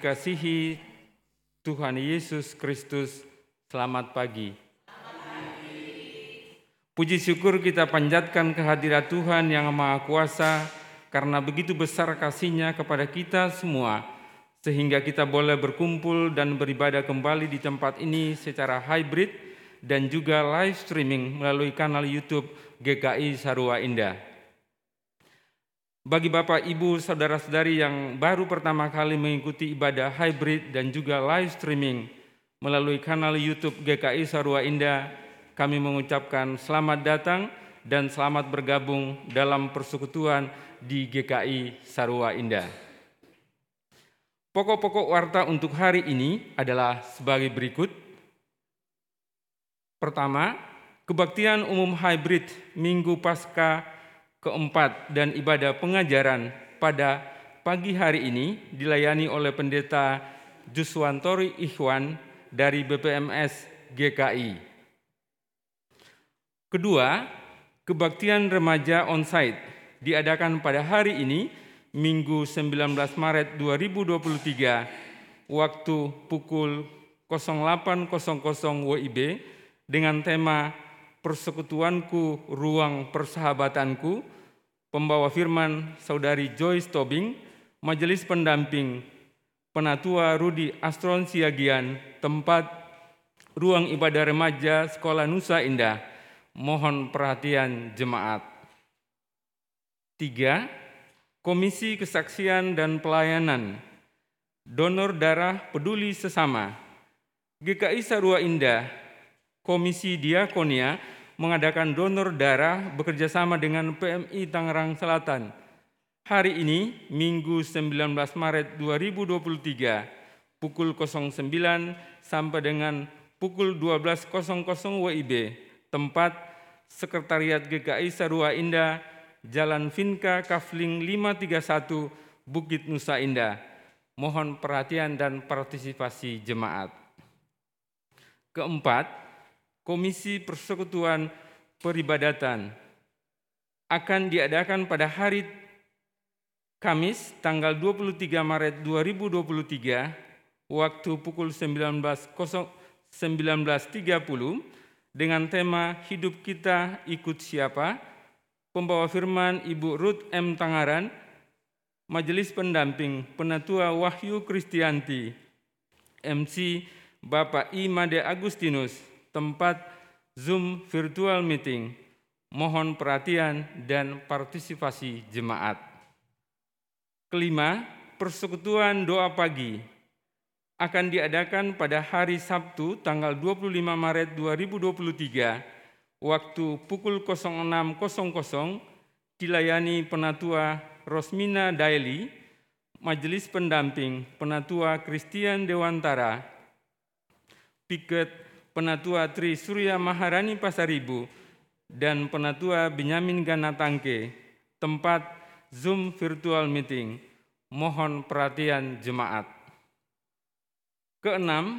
Dikasihi Tuhan Yesus Kristus, selamat pagi. Puji syukur kita panjatkan kehadirat Tuhan yang Maha Kuasa karena begitu besar kasihnya kepada kita semua sehingga kita boleh berkumpul dan beribadah kembali di tempat ini secara hybrid dan juga live streaming melalui kanal YouTube GKI Sarua Indah. Bagi Bapak, Ibu, Saudara-saudari yang baru pertama kali mengikuti ibadah hybrid dan juga live streaming melalui kanal YouTube GKI Sarua Indah, kami mengucapkan selamat datang dan selamat bergabung dalam persekutuan di GKI Sarua Indah. Pokok-pokok warta untuk hari ini adalah sebagai berikut. Pertama, kebaktian umum hybrid Minggu Paskah keempat dan ibadah pengajaran pada pagi hari ini dilayani oleh pendeta Juswantori Ikhwan dari BPMS GKI. Kedua, kebaktian remaja onsite diadakan pada hari ini Minggu 19 Maret 2023 waktu pukul 08.00 WIB dengan tema persekutuanku, ruang persahabatanku, pembawa firman Saudari Joyce Tobing, Majelis Pendamping, Penatua Rudi Astron Siagian, tempat ruang ibadah remaja Sekolah Nusa Indah. Mohon perhatian jemaat. Tiga, Komisi Kesaksian dan Pelayanan, Donor Darah Peduli Sesama, GKI Sarua Indah, Komisi Diakonia mengadakan donor darah bekerjasama dengan PMI Tangerang Selatan. Hari ini, Minggu 19 Maret 2023, pukul 09 sampai dengan pukul 12.00 WIB, tempat Sekretariat GKI Sarua Indah, Jalan Vinka Kafling 531, Bukit Nusa Indah. Mohon perhatian dan partisipasi jemaat. Keempat, Komisi Persekutuan Peribadatan akan diadakan pada hari Kamis tanggal 23 Maret 2023 waktu pukul 19.30 dengan tema Hidup Kita Ikut Siapa Pembawa firman Ibu Ruth M. Tangaran Majelis Pendamping Penatua Wahyu Kristianti MC Bapak I. Made Agustinus tempat Zoom virtual meeting. Mohon perhatian dan partisipasi jemaat. Kelima, persekutuan doa pagi akan diadakan pada hari Sabtu tanggal 25 Maret 2023 waktu pukul 06.00 dilayani penatua Rosmina Daily, Majelis Pendamping Penatua Christian Dewantara, Piket Penatua Tri Surya Maharani Pasaribu, dan Penatua Benyamin Ganatangke, tempat Zoom virtual meeting. Mohon perhatian jemaat. Keenam,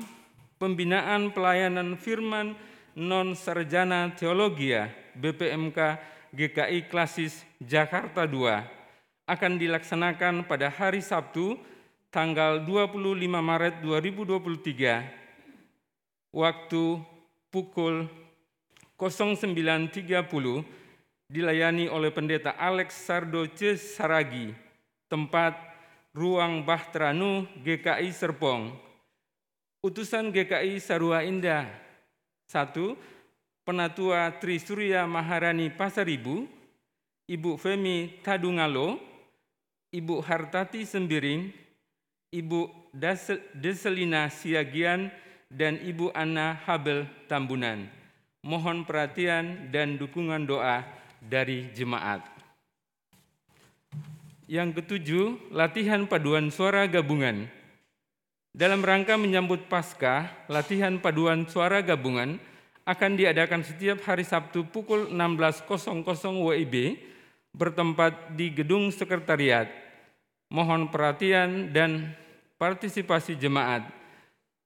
pembinaan pelayanan firman non sarjana teologia BPMK GKI Klasis Jakarta II akan dilaksanakan pada hari Sabtu tanggal 25 Maret 2023 waktu pukul 09.30 dilayani oleh pendeta Alex Sardo C. Saragi, tempat Ruang Bahtranu GKI Serpong. Utusan GKI Sarua Indah. Satu, Penatua Tri Surya Maharani Pasaribu, Ibu Femi Tadungalo, Ibu Hartati Sembiring, Ibu Deselina Siagian, dan Ibu Anna Habel Tambunan. Mohon perhatian dan dukungan doa dari jemaat. Yang ketujuh, latihan paduan suara gabungan. Dalam rangka menyambut Paskah, latihan paduan suara gabungan akan diadakan setiap hari Sabtu pukul 16.00 WIB bertempat di Gedung Sekretariat. Mohon perhatian dan partisipasi jemaat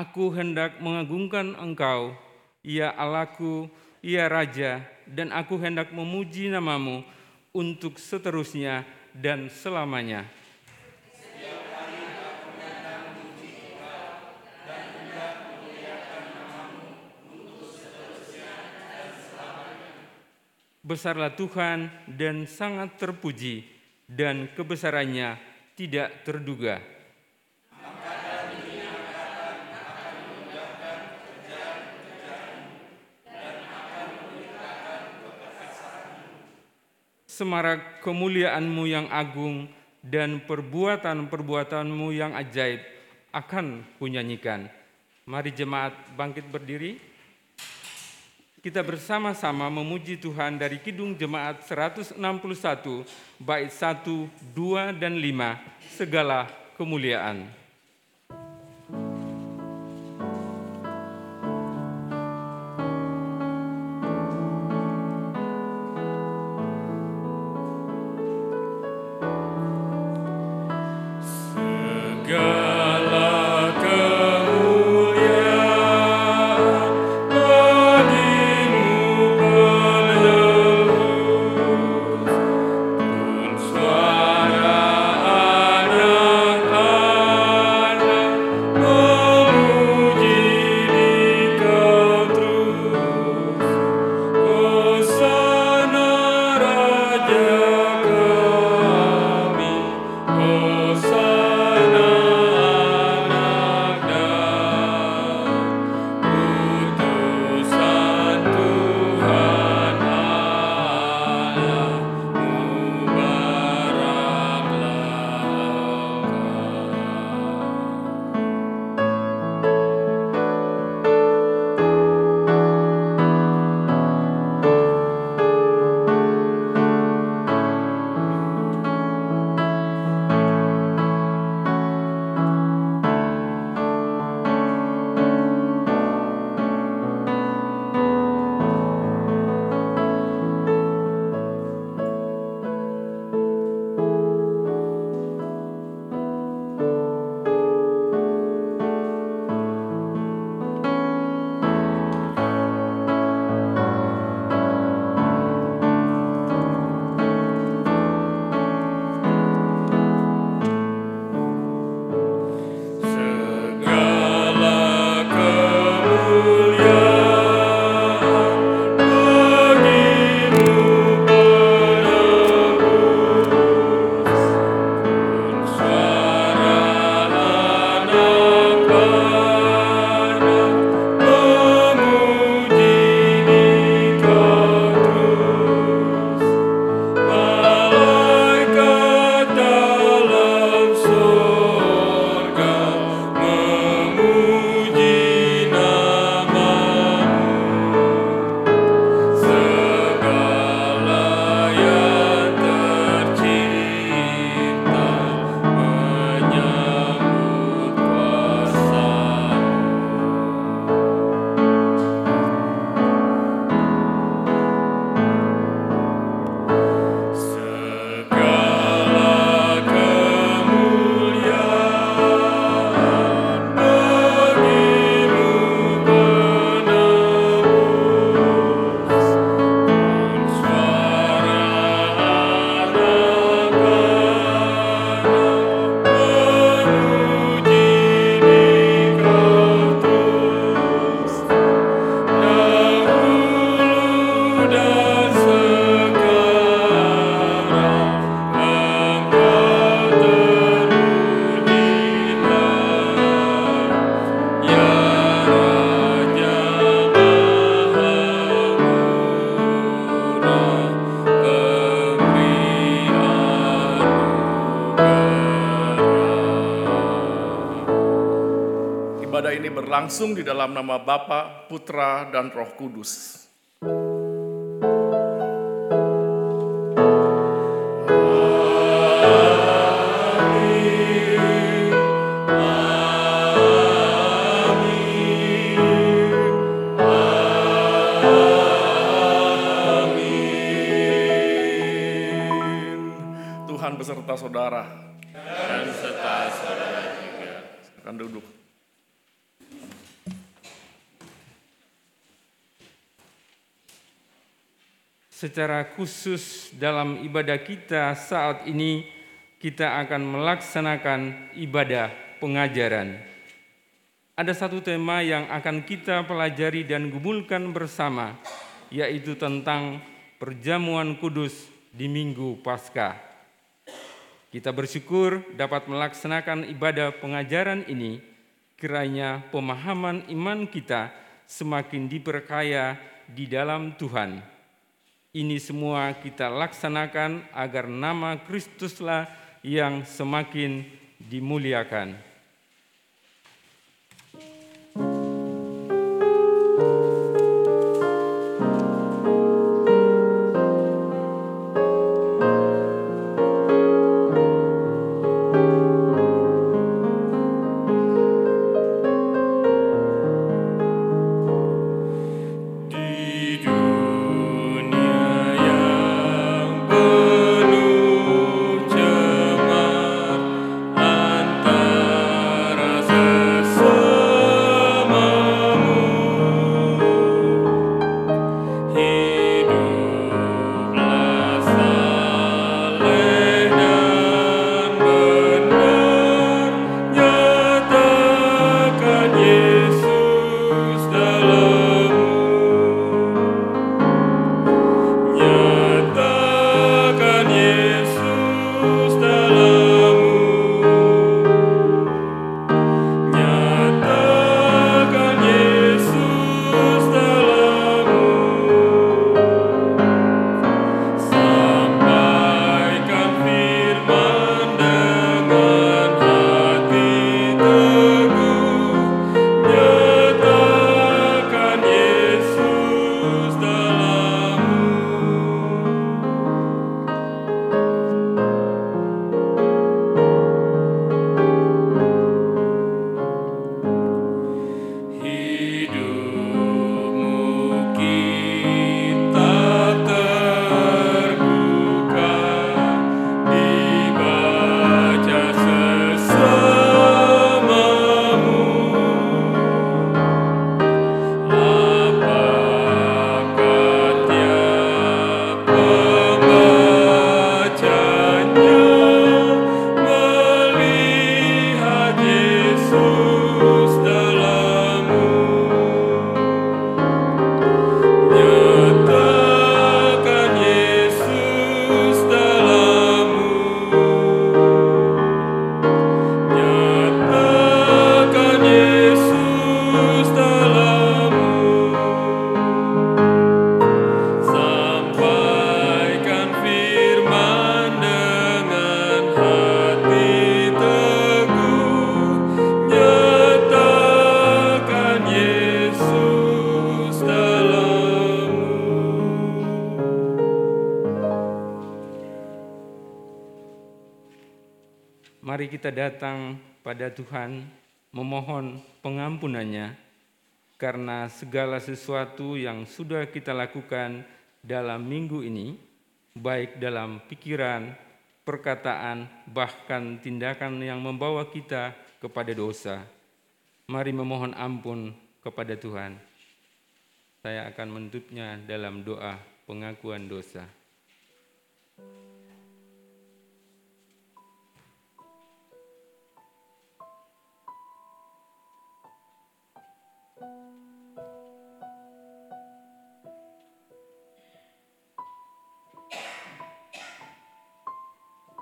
Aku hendak mengagungkan Engkau, ya Allahku, ya Raja, dan aku hendak memuji namamu untuk seterusnya dan selamanya. Besarlah Tuhan dan sangat terpuji, dan kebesarannya tidak terduga. Semarak kemuliaanmu yang agung dan perbuatan-perbuatanmu yang ajaib akan kunyanyikan. Mari jemaat bangkit berdiri. Kita bersama-sama memuji Tuhan dari Kidung Jemaat 161, bait 1, 2, dan 5, segala kemuliaan. Berlangsung di dalam nama Bapa, Putra, dan Roh Kudus. Secara khusus dalam ibadah kita saat ini kita akan melaksanakan ibadah pengajaran. Ada satu tema yang akan kita pelajari dan gumulkan bersama, yaitu tentang perjamuan kudus di Minggu Paskah. Kita bersyukur dapat melaksanakan ibadah pengajaran ini, kiranya pemahaman iman kita semakin diperkaya di dalam Tuhan. Ini semua kita laksanakan agar nama Kristuslah yang semakin dimuliakan. Kita datang pada Tuhan memohon pengampunannya karena segala sesuatu yang sudah kita lakukan dalam minggu ini, baik dalam pikiran, perkataan, bahkan tindakan yang membawa kita kepada dosa. Mari memohon ampun kepada Tuhan. Saya akan menutupnya dalam doa pengakuan dosa.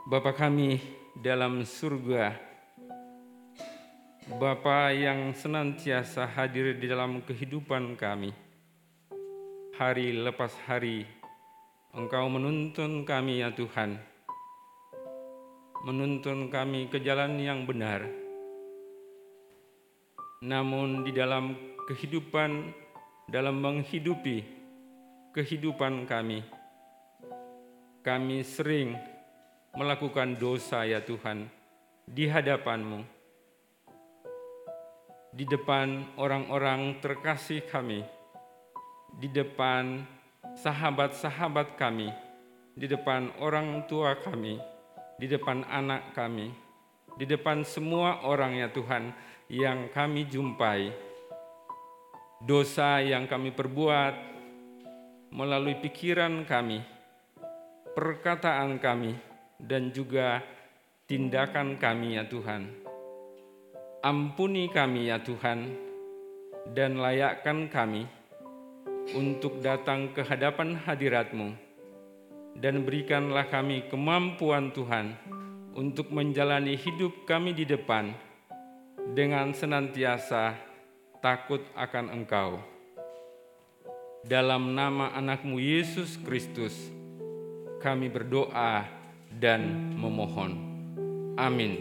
Bapa kami dalam surga, Bapa yang senantiasa hadir di dalam kehidupan kami. Hari lepas hari, Engkau menuntun kami ya Tuhan, menuntun kami ke jalan yang benar. namun di dalam kehidupan, dalam menghidupi kehidupan kami, kami sering melakukan dosa ya Tuhan di hadapan-Mu, di depan orang-orang terkasih kami, di depan sahabat-sahabat kami, di depan orang tua kami, di depan anak kami, di depan semua orang ya Tuhan yang kami jumpai. Dosa yang kami perbuat melalui pikiran kami, perkataan kami, dan juga tindakan kami ya Tuhan. Ampuni kami ya Tuhan, dan layakkan kami untuk datang ke hadapan hadirat-Mu dan berikanlah kami kemampuan Tuhan untuk menjalani hidup kami di depan dengan senantiasa takut akan Engkau. Dalam nama anakmu Yesus Kristus, kami berdoa dan memohon. Amin.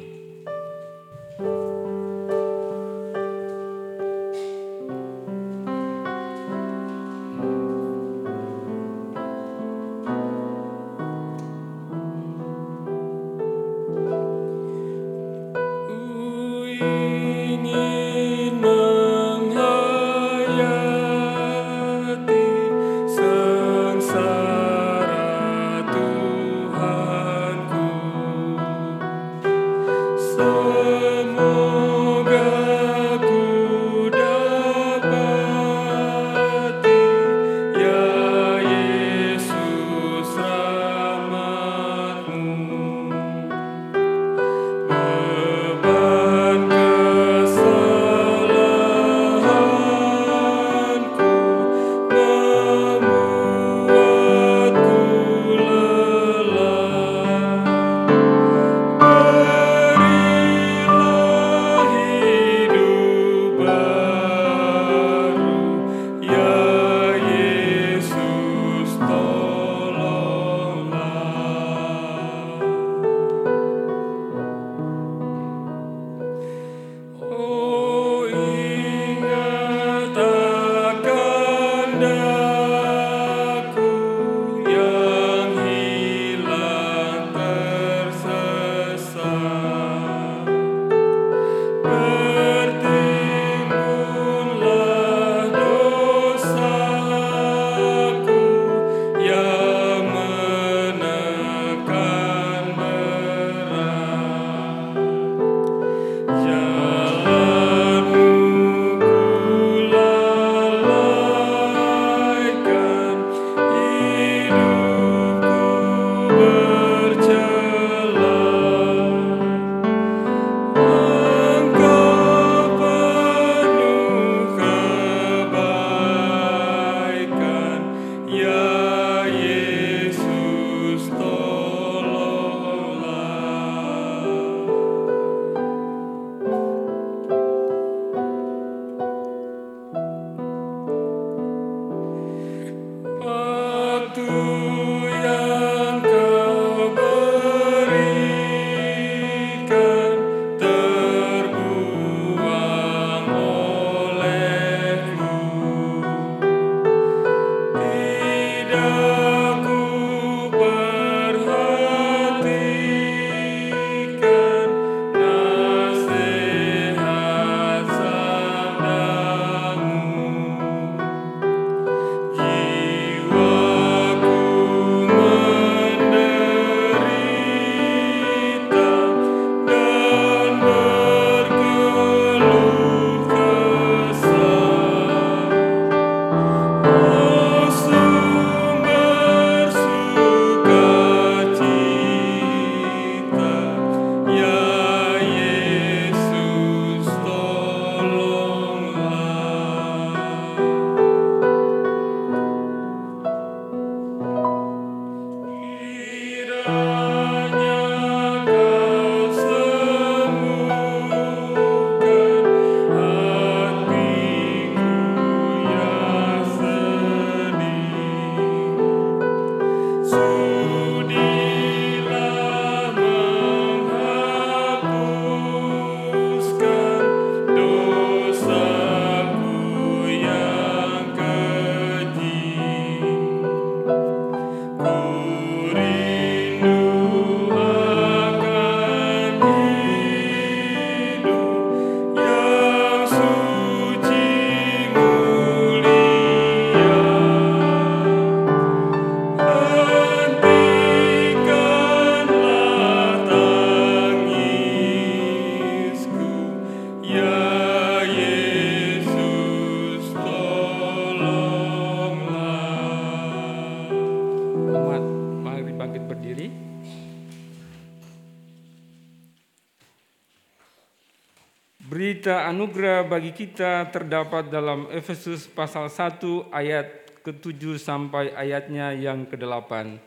Bagi kita terdapat dalam Efesus pasal 1 ayat ke-7 sampai ayatnya yang ke-8.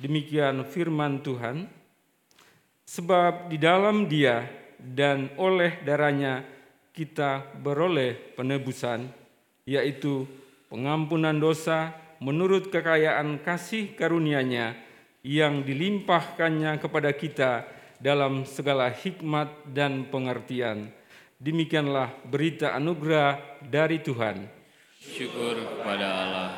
Demikian firman Tuhan. Sebab di dalam dia dan oleh darahnya kita beroleh penebusan, yaitu pengampunan dosa menurut kekayaan kasih karunia-Nya yang dilimpahkannya kepada kita dalam segala hikmat dan pengertian. Demikianlah berita anugerah dari Tuhan. Syukur kepada Allah.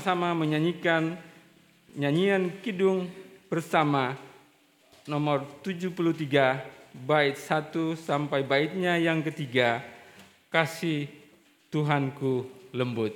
Kita bersama-sama menyanyikan nyanyian kidung bersama nomor 73 bait 1 sampai baitnya yang ketiga kasih Tuhanku lembut.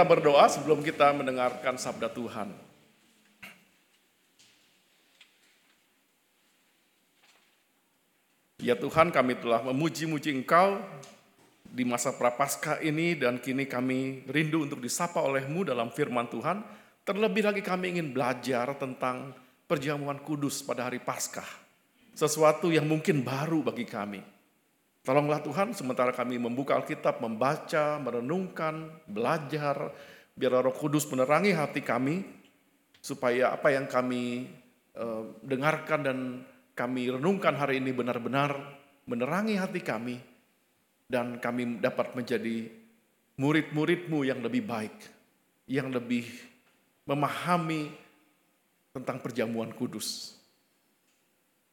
Kita berdoa sebelum kita mendengarkan sabda Tuhan. Ya Tuhan kami telah memuji-muji Engkau di masa prapaskah ini dan kini kami rindu untuk disapa olehmu dalam firman Tuhan. Terlebih lagi kami ingin belajar tentang perjamuan kudus pada hari Paskah. Sesuatu yang mungkin baru bagi kami. Tolonglah Tuhan sementara kami membuka Alkitab, membaca, merenungkan, belajar, biar roh kudus menerangi hati kami, supaya apa yang kami eh, dengarkan dan kami renungkan hari ini benar-benar menerangi hati kami, dan kami dapat menjadi murid-muridmu yang lebih baik, yang lebih memahami tentang perjamuan kudus.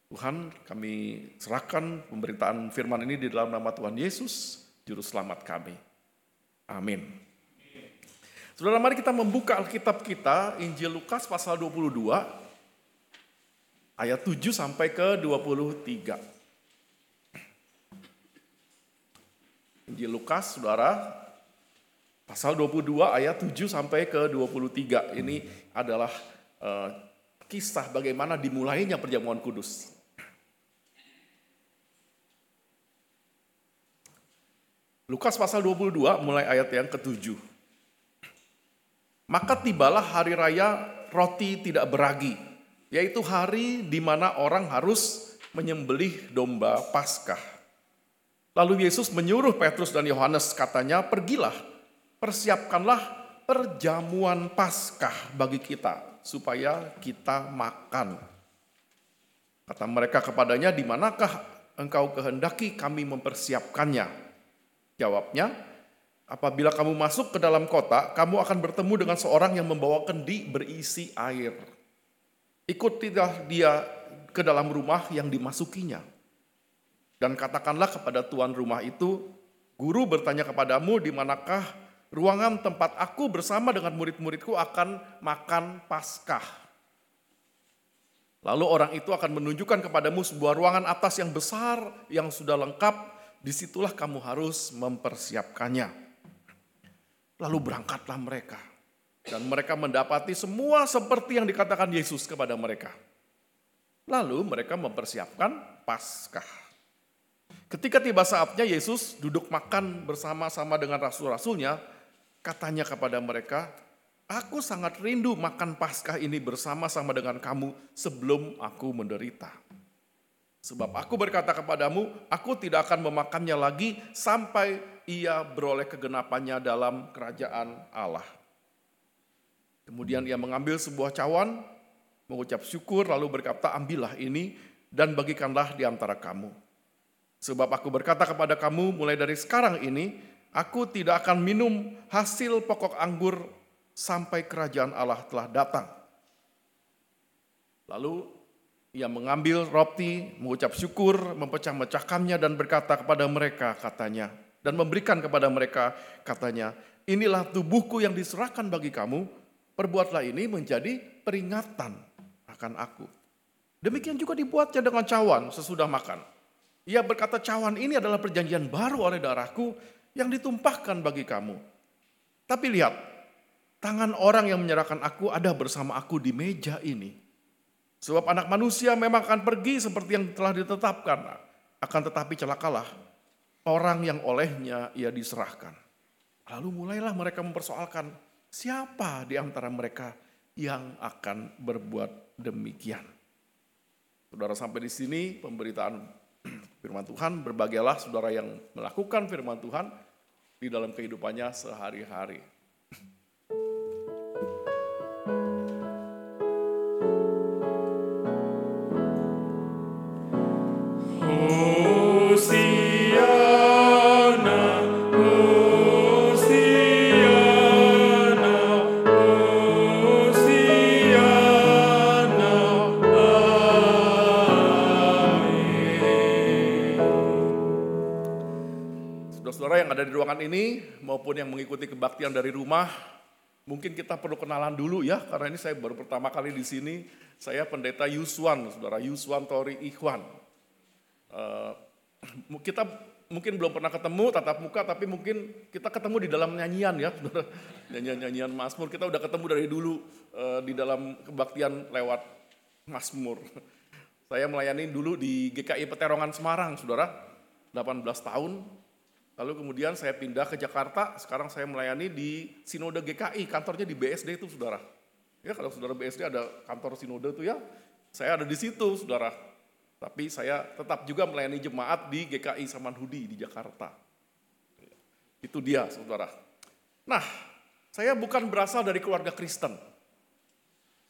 Tuhan, kami serahkan pemberitaan firman ini di dalam nama Tuhan Yesus, Juru Selamat kami. Amin. Saudara, mari kita membuka Alkitab kita, Injil Lukas pasal 22, ayat 7 sampai ke 23. Injil Lukas, saudara, pasal 22 ayat 7 sampai ke 23. Ini adalah uh, kisah bagaimana dimulainya perjamuan kudus. Lukas pasal 22 mulai ayat yang ketujuh. Maka tibalah hari raya roti tidak beragi, yaitu hari di mana orang harus menyembelih domba Paskah. Lalu Yesus menyuruh Petrus dan Yohanes katanya, "Pergilah, persiapkanlah perjamuan Paskah bagi kita supaya kita makan." Kata mereka kepadanya, "Di manakah engkau kehendaki kami mempersiapkannya?" Jawabnya, apabila kamu masuk ke dalam kota, kamu akan bertemu dengan seorang yang membawa kendi berisi air. Ikutilah dia ke dalam rumah yang dimasukinya. Dan katakanlah kepada tuan rumah itu, guru bertanya kepadamu di manakah ruangan tempat aku bersama dengan murid-muridku akan makan paskah. Lalu orang itu akan menunjukkan kepadamu sebuah ruangan atas yang besar yang sudah lengkap di situlah kamu harus mempersiapkannya. Lalu berangkatlah mereka. Dan mereka mendapati semua seperti yang dikatakan Yesus kepada mereka. Lalu mereka mempersiapkan Paskah. Ketika tiba saatnya Yesus duduk makan bersama-sama dengan rasul-rasulnya, katanya kepada mereka, Aku sangat rindu makan Paskah ini bersama-sama dengan kamu sebelum aku menderita. Sebab aku berkata kepadamu, aku tidak akan memakannya lagi sampai ia beroleh kegenapannya dalam kerajaan Allah. Kemudian ia mengambil sebuah cawan, mengucap syukur lalu berkata, ambillah ini dan bagikanlah di antara kamu. Sebab aku berkata kepada kamu, mulai dari sekarang ini, aku tidak akan minum hasil pokok anggur sampai kerajaan Allah telah datang. Lalu ia mengambil roti, mengucap syukur, mempecah-mecahkannya dan berkata kepada mereka katanya. Dan memberikan kepada mereka katanya, inilah tubuhku yang diserahkan bagi kamu, perbuatlah ini menjadi peringatan akan aku. Demikian juga dibuatnya dengan cawan sesudah makan. Ia berkata cawan ini adalah perjanjian baru oleh darahku yang ditumpahkan bagi kamu. Tapi lihat, tangan orang yang menyerahkan aku ada bersama aku di meja ini. Sebab anak manusia memang akan pergi seperti yang telah ditetapkan. Akan tetapi celakalah orang yang olehnya ia diserahkan. Lalu mulailah mereka mempersoalkan siapa di antara mereka yang akan berbuat demikian. Saudara sampai di sini pemberitaan firman Tuhan, berbahagialah saudara yang melakukan firman Tuhan di dalam kehidupannya sehari-hari. Ini maupun yang mengikuti kebaktian dari rumah, mungkin kita perlu kenalan dulu ya, karena ini saya baru pertama kali di sini. Saya pendeta Yuswan, saudara Yuswan Tori Ikhwan. Eh, kita mungkin belum pernah ketemu tatap muka, tapi mungkin kita ketemu di dalam nyanyian ya, saudara. Nyanyian-nyanyian Mazmur, kita udah ketemu dari dulu eh, di dalam kebaktian lewat Mazmur. Saya melayani dulu di GKI Peterongan Semarang, saudara, 18 tahun. Lalu kemudian saya pindah ke Jakarta, sekarang saya melayani di Sinode GKI, kantornya di BSD itu, saudara. Ya kalau saudara BSD ada kantor Sinode itu ya, saya ada di situ, saudara. Tapi saya tetap juga melayani jemaat di GKI Samanhudi di Jakarta. Itu dia, saudara. Nah, saya bukan berasal dari keluarga Kristen.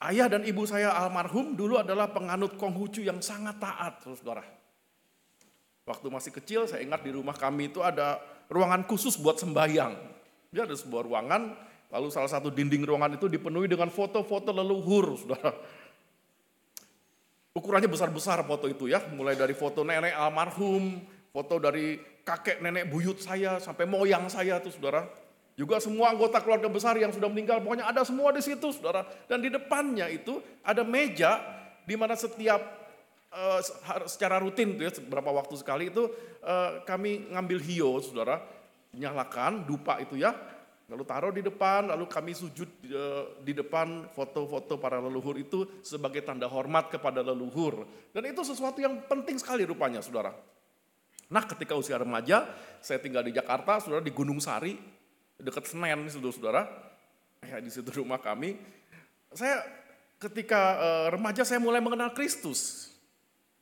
Ayah dan ibu saya almarhum dulu adalah penganut Konghucu yang sangat taat, saudara. Waktu masih kecil, saya ingat di rumah kami itu ada ruangan khusus buat sembahyang. Dia ada sebuah ruangan, lalu salah satu dinding ruangan itu dipenuhi dengan foto-foto leluhur, saudara. Ukurannya besar-besar foto itu ya, mulai dari foto nenek almarhum, foto dari kakek nenek buyut saya, sampai moyang saya tuh saudara. Juga semua anggota keluarga besar yang sudah meninggal, pokoknya ada semua di situ, saudara. Dan di depannya itu ada meja di mana setiap uh, secara rutin tuh ya, beberapa waktu sekali itu uh, kami ngambil hio, saudara, nyalakan dupa itu ya, lalu taruh di depan, lalu kami sujud uh, di depan foto-foto para leluhur itu sebagai tanda hormat kepada leluhur. Dan itu sesuatu yang penting sekali rupanya, saudara. Nah, ketika usia remaja, saya tinggal di Jakarta, saudara di Gunung Sari, dekat Senen saudara-saudara, ya di situ rumah kami. Saya ketika uh, remaja saya mulai mengenal Kristus.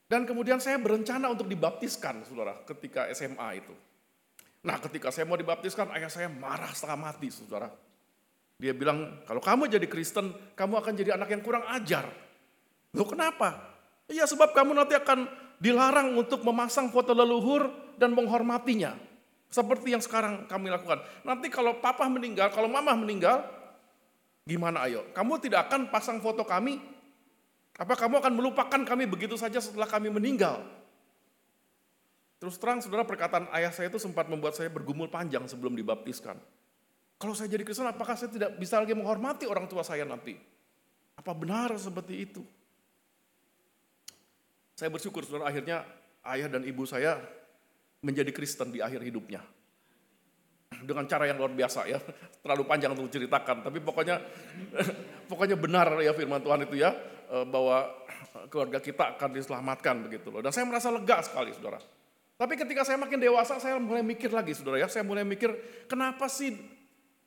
Dan kemudian saya berencana untuk dibaptiskan, saudara, ketika SMA itu. Nah ketika saya mau dibaptiskan, ayah saya marah setengah mati, saudara. Dia bilang, kalau kamu jadi Kristen, kamu akan jadi anak yang kurang ajar. Loh kenapa? Iya sebab kamu nanti akan dilarang untuk memasang foto leluhur dan menghormatinya. Seperti yang sekarang kami lakukan. Nanti kalau papa meninggal, kalau mama meninggal, gimana ayo? Kamu tidak akan pasang foto kami? Apa kamu akan melupakan kami begitu saja setelah kami meninggal? Terus terang saudara perkataan ayah saya itu sempat membuat saya bergumul panjang sebelum dibaptiskan. Kalau saya jadi Kristen apakah saya tidak bisa lagi menghormati orang tua saya nanti? Apa benar seperti itu? Saya bersyukur saudara akhirnya ayah dan ibu saya menjadi Kristen di akhir hidupnya. Dengan cara yang luar biasa ya, terlalu panjang untuk ceritakan. Tapi pokoknya pokoknya benar ya firman Tuhan itu ya, bahwa keluarga kita akan diselamatkan begitu loh. Dan saya merasa lega sekali saudara. Tapi ketika saya makin dewasa, saya mulai mikir lagi saudara ya, saya mulai mikir kenapa sih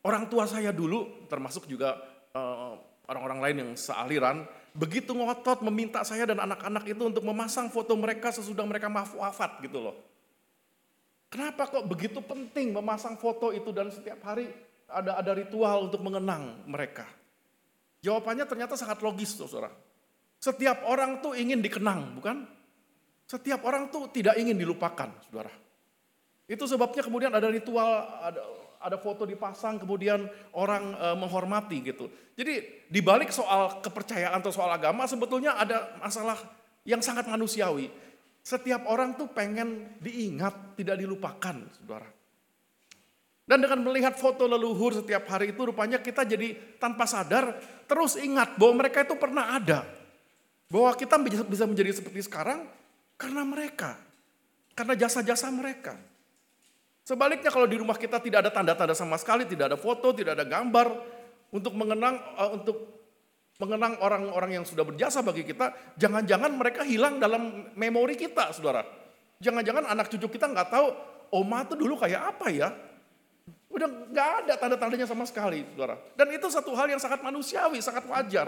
orang tua saya dulu, termasuk juga eh, orang-orang lain yang sealiran, begitu ngotot meminta saya dan anak-anak itu untuk memasang foto mereka sesudah mereka wafat gitu loh. Kenapa kok begitu penting memasang foto itu dan setiap hari ada ada ritual untuk mengenang mereka? Jawabannya ternyata sangat logis, saudara. Setiap orang tuh ingin dikenang, bukan? Setiap orang tuh tidak ingin dilupakan, saudara. Itu sebabnya kemudian ada ritual, ada, ada foto dipasang, kemudian orang e, menghormati gitu. Jadi dibalik soal kepercayaan atau soal agama sebetulnya ada masalah yang sangat manusiawi setiap orang tuh pengen diingat, tidak dilupakan, saudara. Dan dengan melihat foto leluhur setiap hari itu rupanya kita jadi tanpa sadar terus ingat bahwa mereka itu pernah ada. Bahwa kita bisa menjadi seperti sekarang karena mereka. Karena jasa-jasa mereka. Sebaliknya kalau di rumah kita tidak ada tanda-tanda sama sekali, tidak ada foto, tidak ada gambar untuk mengenang uh, untuk mengenang orang-orang yang sudah berjasa bagi kita, jangan-jangan mereka hilang dalam memori kita, saudara. Jangan-jangan anak cucu kita nggak tahu oma tuh dulu kayak apa ya. Udah nggak ada tanda-tandanya sama sekali, saudara. Dan itu satu hal yang sangat manusiawi, sangat wajar.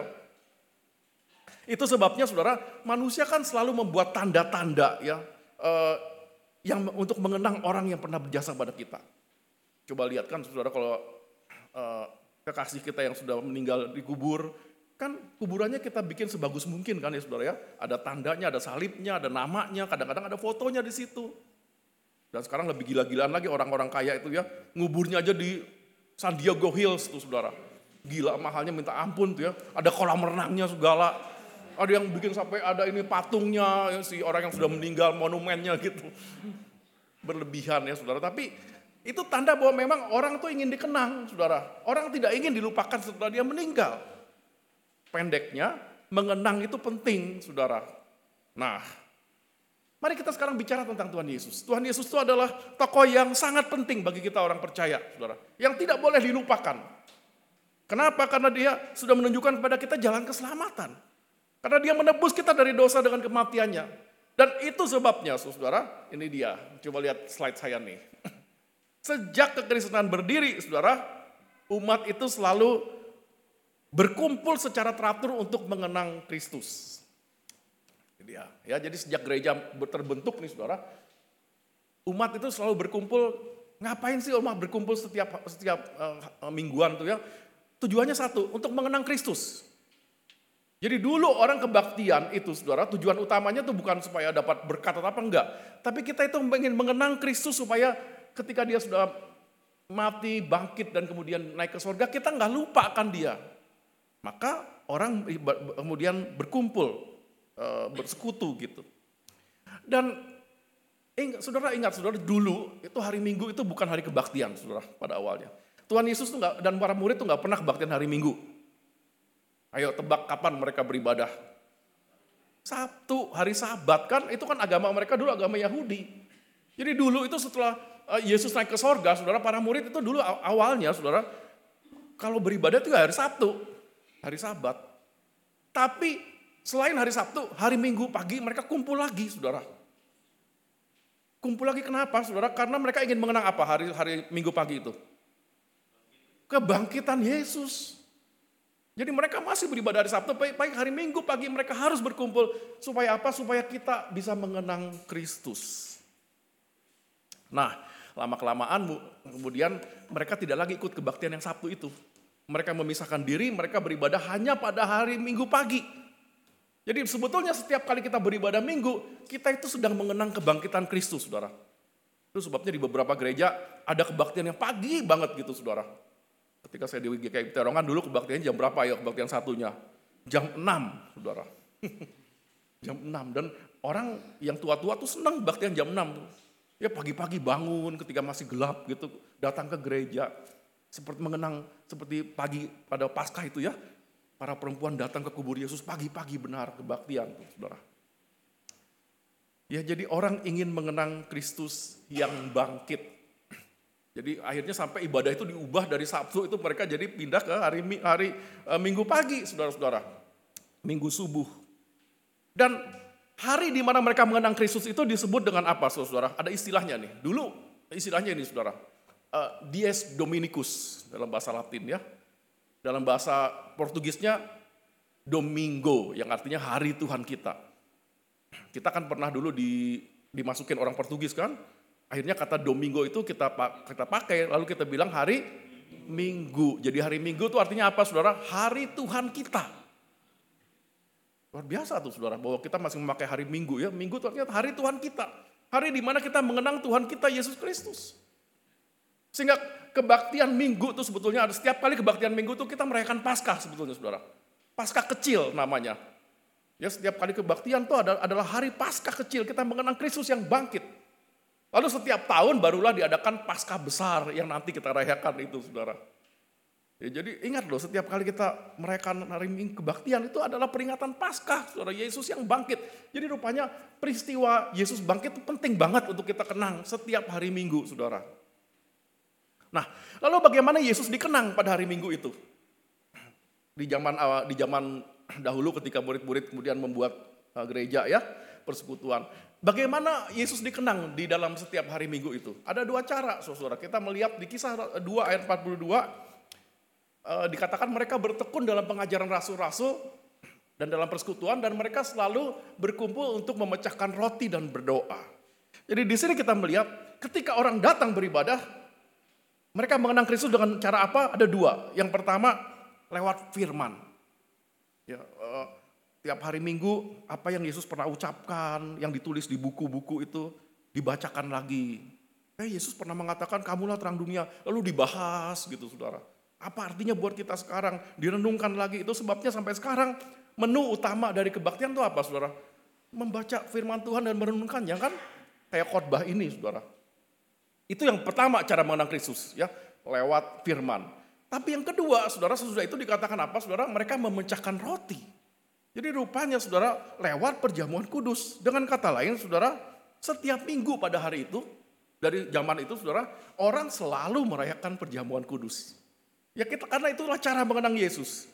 Itu sebabnya, saudara, manusia kan selalu membuat tanda-tanda ya, eh, yang untuk mengenang orang yang pernah berjasa pada kita. Coba lihat kan, saudara, kalau eh, kekasih kita yang sudah meninggal dikubur, Kan kuburannya kita bikin sebagus mungkin kan ya saudara ya. Ada tandanya, ada salibnya, ada namanya, kadang-kadang ada fotonya di situ. Dan sekarang lebih gila-gilaan lagi orang-orang kaya itu ya. Nguburnya aja di San Diego Hills tuh saudara. Gila mahalnya minta ampun tuh ya. Ada kolam renangnya segala. Ada yang bikin sampai ada ini patungnya ya, si orang yang sudah meninggal monumennya gitu. Berlebihan ya saudara. Tapi itu tanda bahwa memang orang tuh ingin dikenang saudara. Orang tidak ingin dilupakan setelah dia meninggal. Pendeknya, mengenang itu penting, saudara. Nah, Mari kita sekarang bicara tentang Tuhan Yesus. Tuhan Yesus itu adalah tokoh yang sangat penting bagi kita orang percaya, saudara. Yang tidak boleh dilupakan. Kenapa? Karena dia sudah menunjukkan kepada kita jalan keselamatan. Karena dia menebus kita dari dosa dengan kematiannya. Dan itu sebabnya, saudara, ini dia. Coba lihat slide saya nih. Sejak kekristenan berdiri, saudara, umat itu selalu berkumpul secara teratur untuk mengenang Kristus. Ini dia. Ya, jadi sejak gereja terbentuk nih saudara, umat itu selalu berkumpul. Ngapain sih umat berkumpul setiap setiap uh, mingguan tuh ya? Tujuannya satu, untuk mengenang Kristus. Jadi dulu orang kebaktian itu saudara, tujuan utamanya tuh bukan supaya dapat berkat atau apa enggak. Tapi kita itu ingin mengenang Kristus supaya ketika dia sudah mati, bangkit dan kemudian naik ke surga, kita nggak lupakan dia. Maka orang kemudian berkumpul Eh, bersekutu gitu. Dan ingat, saudara ingat, saudara dulu itu hari Minggu itu bukan hari kebaktian, saudara pada awalnya. Tuhan Yesus tuh gak, dan para murid tuh nggak pernah kebaktian hari Minggu. Ayo tebak kapan mereka beribadah? Sabtu, hari Sabat kan itu kan agama mereka dulu agama Yahudi. Jadi dulu itu setelah eh, Yesus naik ke sorga, saudara para murid itu dulu awalnya, saudara kalau beribadah itu hari Sabtu, hari Sabat. Tapi Selain hari Sabtu, hari Minggu pagi mereka kumpul lagi, saudara. Kumpul lagi kenapa, saudara? Karena mereka ingin mengenang apa hari hari Minggu pagi itu? Kebangkitan Yesus. Jadi mereka masih beribadah hari Sabtu, baik hari Minggu pagi mereka harus berkumpul. Supaya apa? Supaya kita bisa mengenang Kristus. Nah, lama-kelamaan kemudian mereka tidak lagi ikut kebaktian yang Sabtu itu. Mereka memisahkan diri, mereka beribadah hanya pada hari Minggu pagi. Jadi sebetulnya setiap kali kita beribadah minggu, kita itu sedang mengenang kebangkitan Kristus, saudara. Itu sebabnya di beberapa gereja ada kebaktian yang pagi banget gitu, saudara. Ketika saya di GKI Terongan dulu kebaktiannya jam berapa ya kebaktian satunya? Jam 6, saudara. jam 6. Dan orang yang tua-tua tuh senang kebaktian jam 6. Ya pagi-pagi bangun ketika masih gelap gitu, datang ke gereja. Seperti mengenang, seperti pagi pada Paskah itu ya, para perempuan datang ke kubur Yesus pagi-pagi benar kebaktian, saudara. Ya jadi orang ingin mengenang Kristus yang bangkit. Jadi akhirnya sampai ibadah itu diubah dari Sabtu itu mereka jadi pindah ke hari hari e, Minggu pagi, saudara-saudara. Minggu subuh. Dan hari di mana mereka mengenang Kristus itu disebut dengan apa, saudara? Ada istilahnya nih. Dulu istilahnya ini, saudara. Uh, Dies Dominicus dalam bahasa Latin ya. Dalam bahasa Portugisnya Domingo yang artinya hari Tuhan kita. Kita kan pernah dulu di, dimasukin orang Portugis kan. Akhirnya kata Domingo itu kita kita pakai lalu kita bilang hari Minggu. Jadi hari Minggu itu artinya apa Saudara? Hari Tuhan kita. Luar biasa tuh Saudara bahwa kita masih memakai hari Minggu ya. Minggu itu artinya hari Tuhan kita. Hari di mana kita mengenang Tuhan kita Yesus Kristus. Sehingga kebaktian minggu itu sebetulnya ada setiap kali kebaktian minggu itu kita merayakan Paskah sebetulnya saudara. Paskah kecil namanya. Ya setiap kali kebaktian itu adalah hari Paskah kecil kita mengenang Kristus yang bangkit. Lalu setiap tahun barulah diadakan Paskah besar yang nanti kita rayakan itu saudara. Ya, jadi ingat loh setiap kali kita merayakan hari minggu kebaktian itu adalah peringatan Paskah saudara Yesus yang bangkit. Jadi rupanya peristiwa Yesus bangkit itu penting banget untuk kita kenang setiap hari minggu saudara. Nah, lalu bagaimana Yesus dikenang pada hari Minggu itu? Di zaman di zaman dahulu ketika murid-murid kemudian membuat uh, gereja ya, persekutuan. Bagaimana Yesus dikenang di dalam setiap hari Minggu itu? Ada dua cara, Saudara. Kita melihat di kisah 2 ayat 42 uh, dikatakan mereka bertekun dalam pengajaran rasul-rasul dan dalam persekutuan dan mereka selalu berkumpul untuk memecahkan roti dan berdoa. Jadi di sini kita melihat ketika orang datang beribadah, mereka mengenang Kristus dengan cara apa? Ada dua. Yang pertama lewat firman. Ya, uh, tiap hari Minggu apa yang Yesus pernah ucapkan, yang ditulis di buku-buku itu dibacakan lagi. Eh Yesus pernah mengatakan kamulah terang dunia, lalu dibahas gitu saudara. Apa artinya buat kita sekarang? Direnungkan lagi, itu sebabnya sampai sekarang menu utama dari kebaktian itu apa saudara? Membaca firman Tuhan dan merenungkannya kan? Kayak khotbah ini saudara. Itu yang pertama cara mengenang Kristus ya, lewat firman. Tapi yang kedua, saudara sesudah itu dikatakan apa? Saudara, mereka memecahkan roti. Jadi rupanya saudara lewat perjamuan kudus. Dengan kata lain saudara, setiap minggu pada hari itu, dari zaman itu saudara, orang selalu merayakan perjamuan kudus. Ya kita karena itulah cara mengenang Yesus.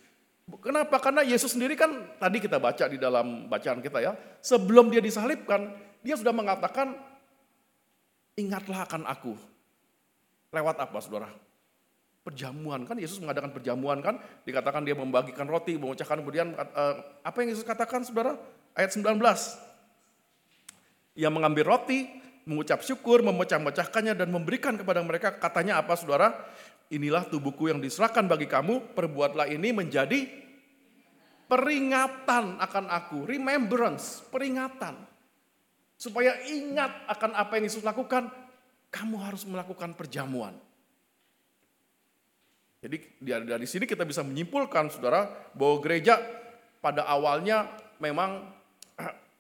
Kenapa? Karena Yesus sendiri kan tadi kita baca di dalam bacaan kita ya, sebelum dia disalibkan, dia sudah mengatakan, ingatlah akan aku. Lewat apa saudara? Perjamuan kan Yesus mengadakan perjamuan kan, dikatakan dia membagikan roti, memecahkan kemudian eh, apa yang Yesus katakan saudara? Ayat 19. Ia mengambil roti, mengucap syukur, memecah-mecahkannya dan memberikan kepada mereka. Katanya apa saudara? Inilah tubuhku yang diserahkan bagi kamu, perbuatlah ini menjadi peringatan akan aku. Remembrance, peringatan. Supaya ingat akan apa yang Yesus lakukan, kamu harus melakukan perjamuan. Jadi dari sini kita bisa menyimpulkan saudara bahwa gereja pada awalnya memang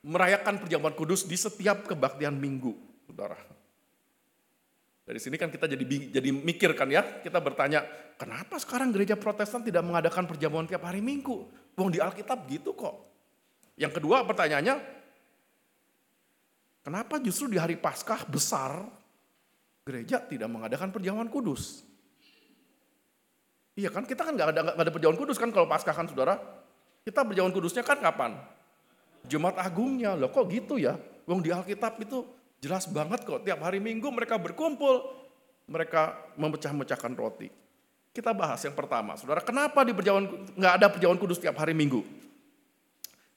merayakan perjamuan kudus di setiap kebaktian minggu, saudara. Dari sini kan kita jadi jadi mikir kan ya, kita bertanya, kenapa sekarang gereja Protestan tidak mengadakan perjamuan tiap hari Minggu? Wong di Alkitab gitu kok. Yang kedua pertanyaannya, kenapa justru di hari Paskah besar gereja tidak mengadakan perjamuan kudus? Iya kan, kita kan nggak ada, gak ada perjamuan kudus kan kalau Paskah kan saudara. Kita perjamuan kudusnya kan kapan? Jumat Agungnya, loh kok gitu ya? Wong di Alkitab itu Jelas banget kok, tiap hari minggu mereka berkumpul, mereka memecah-mecahkan roti. Kita bahas yang pertama, saudara, kenapa di perjamuan nggak ada perjamuan kudus tiap hari minggu?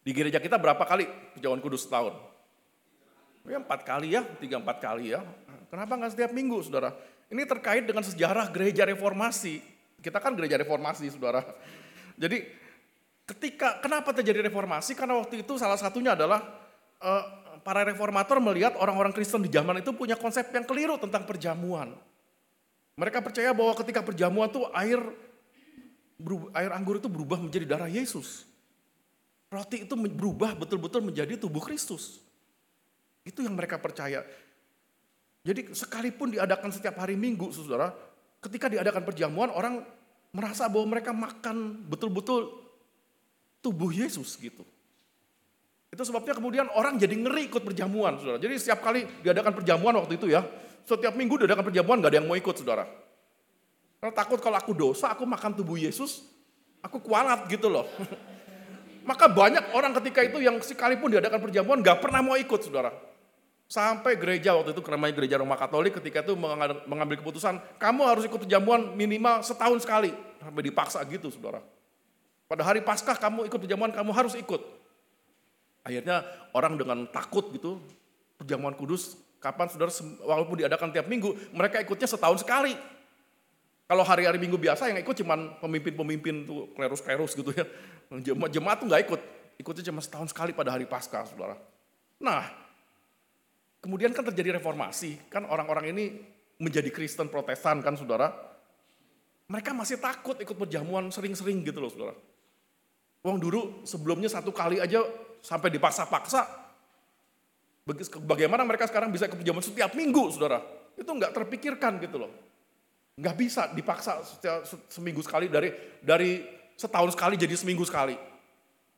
Di gereja kita berapa kali perjamuan kudus setahun? Ya empat kali ya, tiga empat kali ya. Kenapa nggak setiap minggu, saudara? Ini terkait dengan sejarah gereja reformasi. Kita kan gereja reformasi, saudara. Jadi ketika kenapa terjadi reformasi? Karena waktu itu salah satunya adalah uh, para reformator melihat orang-orang Kristen di zaman itu punya konsep yang keliru tentang perjamuan. Mereka percaya bahwa ketika perjamuan itu air air anggur itu berubah menjadi darah Yesus. Roti itu berubah betul-betul menjadi tubuh Kristus. Itu yang mereka percaya. Jadi sekalipun diadakan setiap hari Minggu, saudara, ketika diadakan perjamuan orang merasa bahwa mereka makan betul-betul tubuh Yesus gitu. Itu sebabnya kemudian orang jadi ngeri ikut perjamuan, saudara. Jadi setiap kali diadakan perjamuan waktu itu ya, setiap minggu diadakan perjamuan gak ada yang mau ikut, saudara. Karena takut kalau aku dosa, aku makan tubuh Yesus, aku kualat gitu loh. Maka banyak orang ketika itu yang sekalipun diadakan perjamuan gak pernah mau ikut, saudara. Sampai gereja waktu itu, namanya gereja Roma Katolik ketika itu mengambil keputusan, kamu harus ikut perjamuan minimal setahun sekali. Sampai dipaksa gitu, saudara. Pada hari Paskah kamu ikut perjamuan, kamu harus ikut. Akhirnya orang dengan takut gitu, perjamuan kudus, kapan saudara, walaupun diadakan tiap minggu, mereka ikutnya setahun sekali. Kalau hari-hari minggu biasa yang ikut cuma pemimpin-pemimpin tuh klerus-klerus gitu ya. Jemaat tuh nggak ikut, ikutnya cuma setahun sekali pada hari Paskah, saudara. Nah, kemudian kan terjadi reformasi, kan orang-orang ini menjadi Kristen Protestan kan, saudara. Mereka masih takut ikut perjamuan sering-sering gitu loh, saudara. Uang dulu sebelumnya satu kali aja sampai dipaksa-paksa. Bagaimana mereka sekarang bisa ikut perjamuan setiap minggu, saudara? Itu nggak terpikirkan gitu loh. Nggak bisa dipaksa setiap, seminggu sekali dari dari setahun sekali jadi seminggu sekali.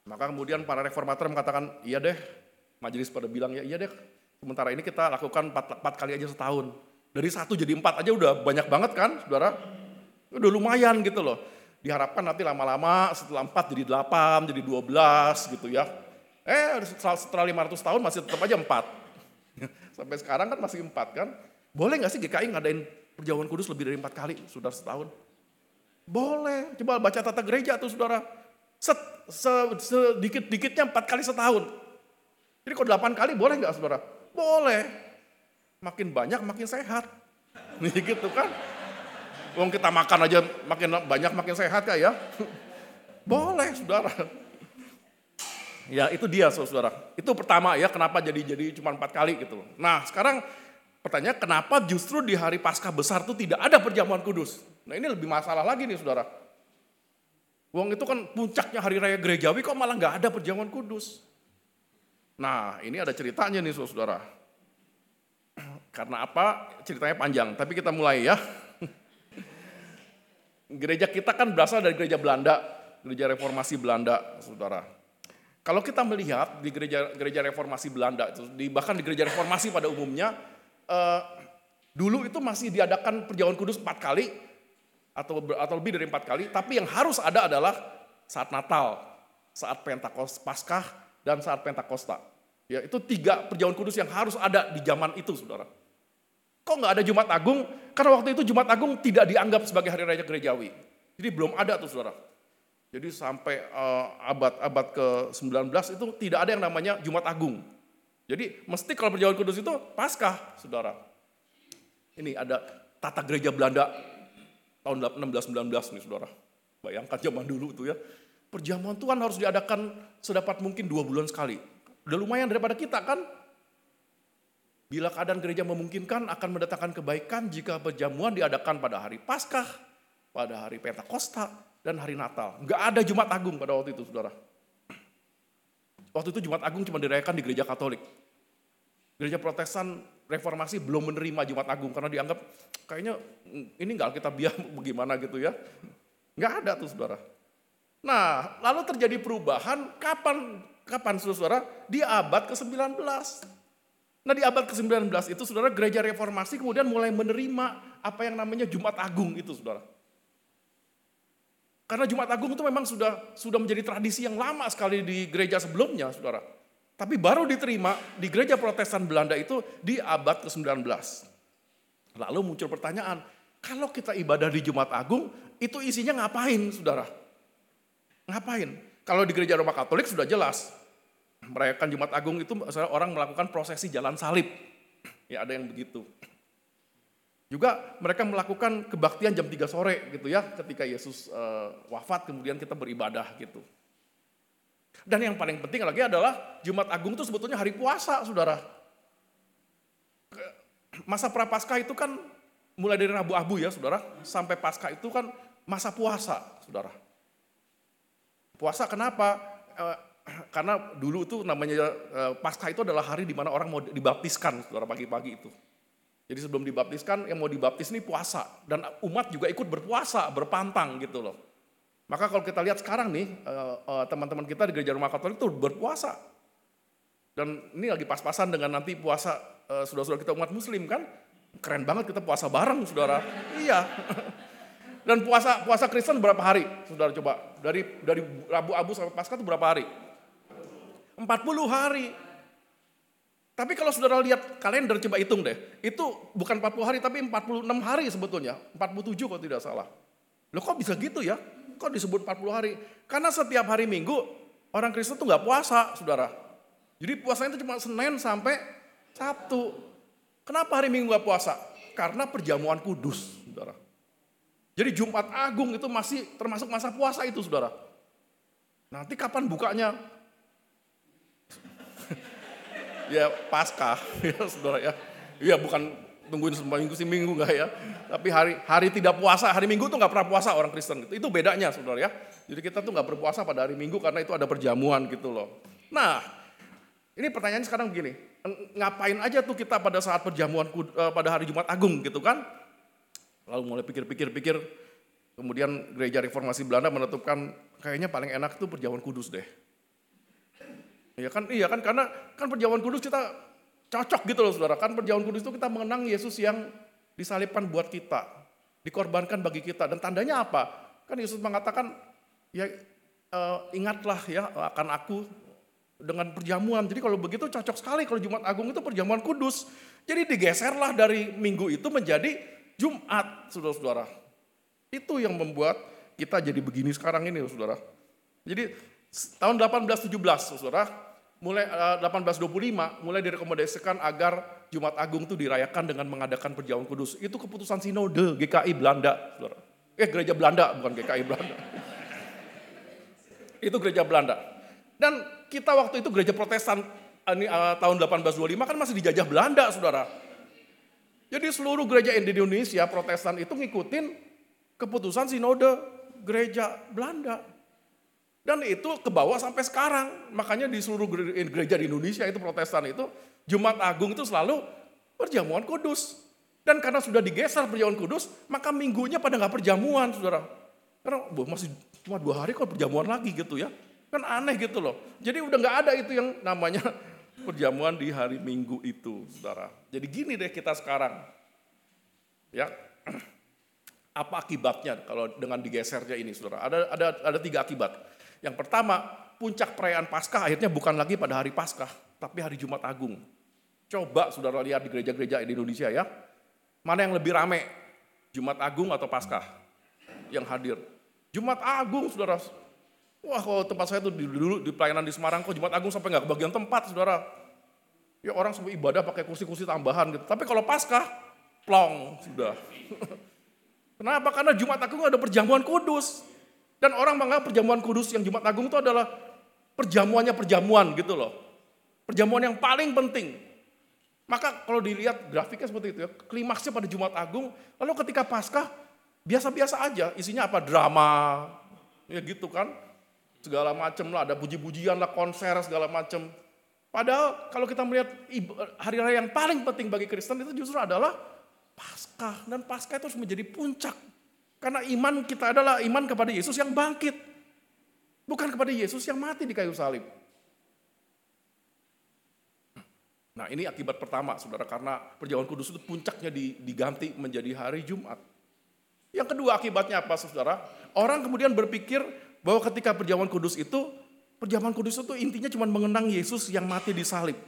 Maka kemudian para reformator mengatakan, iya deh, majelis pada bilang ya iya deh, sementara ini kita lakukan empat, empat kali aja setahun. Dari satu jadi empat aja udah banyak banget kan, saudara? Udah lumayan gitu loh. Diharapkan nanti lama-lama setelah empat jadi delapan, jadi dua belas gitu ya. Eh setelah 500 tahun masih tetap aja empat. Sampai sekarang kan masih empat kan. Boleh nggak sih GKI ngadain perjamuan kudus lebih dari empat kali, saudara setahun? Boleh, coba baca tata gereja tuh saudara. Sedikit-dikitnya empat kali setahun. Jadi kalau delapan kali boleh nggak saudara? Boleh. Makin banyak makin sehat. Nih gitu kan. Wong kita makan aja makin banyak makin sehat ya. Boleh saudara. Ya itu dia saudara. Itu pertama ya kenapa jadi jadi cuma empat kali gitu. Nah sekarang pertanyaan kenapa justru di hari pasca besar itu tidak ada perjamuan kudus. Nah ini lebih masalah lagi nih saudara. Wong itu kan puncaknya hari raya gerejawi kok malah nggak ada perjamuan kudus. Nah ini ada ceritanya nih saudara. Karena apa? Ceritanya panjang, tapi kita mulai ya. Gereja kita kan berasal dari gereja Belanda, gereja reformasi Belanda, saudara. Kalau kita melihat di gereja gereja reformasi Belanda di, bahkan di gereja reformasi pada umumnya, eh, dulu itu masih diadakan perjamuan kudus empat kali atau atau lebih dari empat kali, tapi yang harus ada adalah saat Natal, saat Pentakos Paskah dan saat Pentakosta. Ya, itu tiga perjamuan kudus yang harus ada di zaman itu, saudara. Kok nggak ada Jumat Agung? Karena waktu itu Jumat Agung tidak dianggap sebagai hari raya gerejawi. Jadi belum ada tuh saudara. Jadi sampai abad-abad uh, ke-19 itu tidak ada yang namanya Jumat Agung. Jadi mesti kalau perjamuan kudus itu Paskah, saudara. Ini ada tata gereja Belanda tahun 1619 nih saudara. Bayangkan zaman dulu tuh ya. Perjamuan Tuhan harus diadakan sedapat mungkin dua bulan sekali. Udah lumayan daripada kita kan. Bila keadaan gereja memungkinkan akan mendatangkan kebaikan jika perjamuan diadakan pada hari Paskah, pada hari Pentakosta, dan hari Natal. Enggak ada Jumat Agung pada waktu itu, saudara. Waktu itu Jumat Agung cuma dirayakan di gereja Katolik. Gereja Protestan Reformasi belum menerima Jumat Agung karena dianggap kayaknya ini enggak kita biar bagaimana gitu ya. Enggak ada tuh saudara. Nah, lalu terjadi perubahan kapan kapan saudara? Di abad ke-19. Nah di abad ke-19 itu saudara gereja reformasi kemudian mulai menerima apa yang namanya Jumat Agung itu saudara. Karena Jumat Agung itu memang sudah sudah menjadi tradisi yang lama sekali di gereja sebelumnya, saudara. Tapi baru diterima di gereja protestan Belanda itu di abad ke-19. Lalu muncul pertanyaan, kalau kita ibadah di Jumat Agung, itu isinya ngapain, saudara? Ngapain? Kalau di gereja Roma Katolik sudah jelas. Merayakan Jumat Agung itu orang melakukan prosesi jalan salib. Ya ada yang begitu. Juga mereka melakukan kebaktian jam 3 sore gitu ya, ketika Yesus uh, wafat kemudian kita beribadah gitu. Dan yang paling penting lagi adalah Jumat Agung itu sebetulnya hari puasa, saudara. Masa prapaskah itu kan mulai dari Rabu Abu ya, saudara, sampai Paskah itu kan masa puasa, saudara. Puasa kenapa? Uh, karena dulu itu namanya uh, Paskah itu adalah hari di mana orang mau dibaptiskan, saudara pagi-pagi itu. Jadi sebelum dibaptiskan, yang mau dibaptis ini puasa. Dan umat juga ikut berpuasa, berpantang gitu loh. Maka kalau kita lihat sekarang nih, eh, eh, teman-teman kita di gereja rumah katolik itu berpuasa. Dan ini lagi pas-pasan dengan nanti puasa eh, saudara-saudara kita umat muslim kan. Keren banget kita puasa bareng saudara. iya. Dan puasa puasa Kristen berapa hari? Saudara coba. Dari dari Rabu Abu sampai Paskah itu berapa hari? 40 hari. Tapi kalau saudara lihat kalender coba hitung deh. Itu bukan 40 hari tapi 46 hari sebetulnya. 47 kalau tidak salah. Loh kok bisa gitu ya? Kok disebut 40 hari? Karena setiap hari minggu orang Kristen tuh nggak puasa saudara. Jadi puasanya itu cuma Senin sampai Sabtu. Kenapa hari minggu nggak puasa? Karena perjamuan kudus saudara. Jadi Jumat Agung itu masih termasuk masa puasa itu saudara. Nanti kapan bukanya? ya pasca ya saudara ya. Iya bukan tungguin seminggu si minggu enggak ya. Tapi hari hari tidak puasa, hari minggu tuh nggak pernah puasa orang Kristen. Itu bedanya saudara ya. Jadi kita tuh nggak berpuasa pada hari minggu karena itu ada perjamuan gitu loh. Nah ini pertanyaannya sekarang begini. Ngapain aja tuh kita pada saat perjamuan eh, pada hari Jumat Agung gitu kan. Lalu mulai pikir-pikir-pikir. Kemudian gereja reformasi Belanda menetapkan kayaknya paling enak tuh perjamuan kudus deh. Ya kan iya kan karena kan perjamuan kudus kita cocok gitu loh saudara. Kan perjamuan kudus itu kita mengenang Yesus yang disalibkan buat kita. Dikorbankan bagi kita. Dan tandanya apa? Kan Yesus mengatakan ya uh, ingatlah ya akan aku dengan perjamuan. Jadi kalau begitu cocok sekali kalau Jumat Agung itu perjamuan kudus. Jadi digeserlah dari minggu itu menjadi Jumat, saudara-saudara. Itu yang membuat kita jadi begini sekarang ini, saudara. Jadi tahun 1817, saudara, mulai 1825 eh, mulai direkomendasikan agar Jumat Agung itu dirayakan dengan mengadakan perjamuan kudus. Itu keputusan sinode GKI Belanda, saudara. Eh gereja Belanda bukan GKI Belanda. itu gereja Belanda. Dan kita waktu itu gereja Protestan ini uh, tahun 1825 kan masih dijajah Belanda, saudara. Jadi seluruh gereja di Indonesia Protestan itu ngikutin keputusan sinode gereja Belanda. Dan itu ke bawah sampai sekarang. Makanya di seluruh gereja di Indonesia itu protestan itu, Jumat Agung itu selalu perjamuan kudus. Dan karena sudah digeser perjamuan kudus, maka minggunya pada nggak perjamuan, saudara. Karena boh, masih cuma dua hari kok perjamuan lagi gitu ya. Kan aneh gitu loh. Jadi udah nggak ada itu yang namanya perjamuan di hari Minggu itu, saudara. Jadi gini deh kita sekarang. Ya, apa akibatnya kalau dengan digesernya ini, saudara? Ada ada ada tiga akibat. Yang pertama, puncak perayaan Paskah akhirnya bukan lagi pada hari Paskah, tapi hari Jumat Agung. Coba saudara lihat di gereja-gereja di Indonesia ya, mana yang lebih rame, Jumat Agung atau Paskah yang hadir? Jumat Agung, saudara. Wah, kalau tempat saya tuh dulu di pelayanan di Semarang kok Jumat Agung sampai nggak kebagian tempat, saudara. Ya orang sampai ibadah pakai kursi-kursi tambahan gitu. Tapi kalau Paskah, plong sudah. Kenapa? Karena Jumat Agung ada perjamuan kudus. Dan orang menganggap perjamuan kudus yang Jumat Agung itu adalah perjamuannya perjamuan gitu loh. Perjamuan yang paling penting. Maka kalau dilihat grafiknya seperti itu ya, klimaksnya pada Jumat Agung, lalu ketika Paskah biasa-biasa aja, isinya apa? Drama, ya gitu kan segala macam lah, ada puji-pujian lah, konser segala macam. Padahal kalau kita melihat hari raya yang paling penting bagi Kristen itu justru adalah Paskah dan Paskah itu harus menjadi puncak. Karena iman kita adalah iman kepada Yesus yang bangkit. Bukan kepada Yesus yang mati di kayu salib. Nah ini akibat pertama saudara karena perjamuan kudus itu puncaknya diganti menjadi hari Jumat. Yang kedua akibatnya apa saudara? Orang kemudian berpikir bahwa ketika perjamuan kudus itu, perjamuan kudus itu intinya cuma mengenang Yesus yang mati di salib.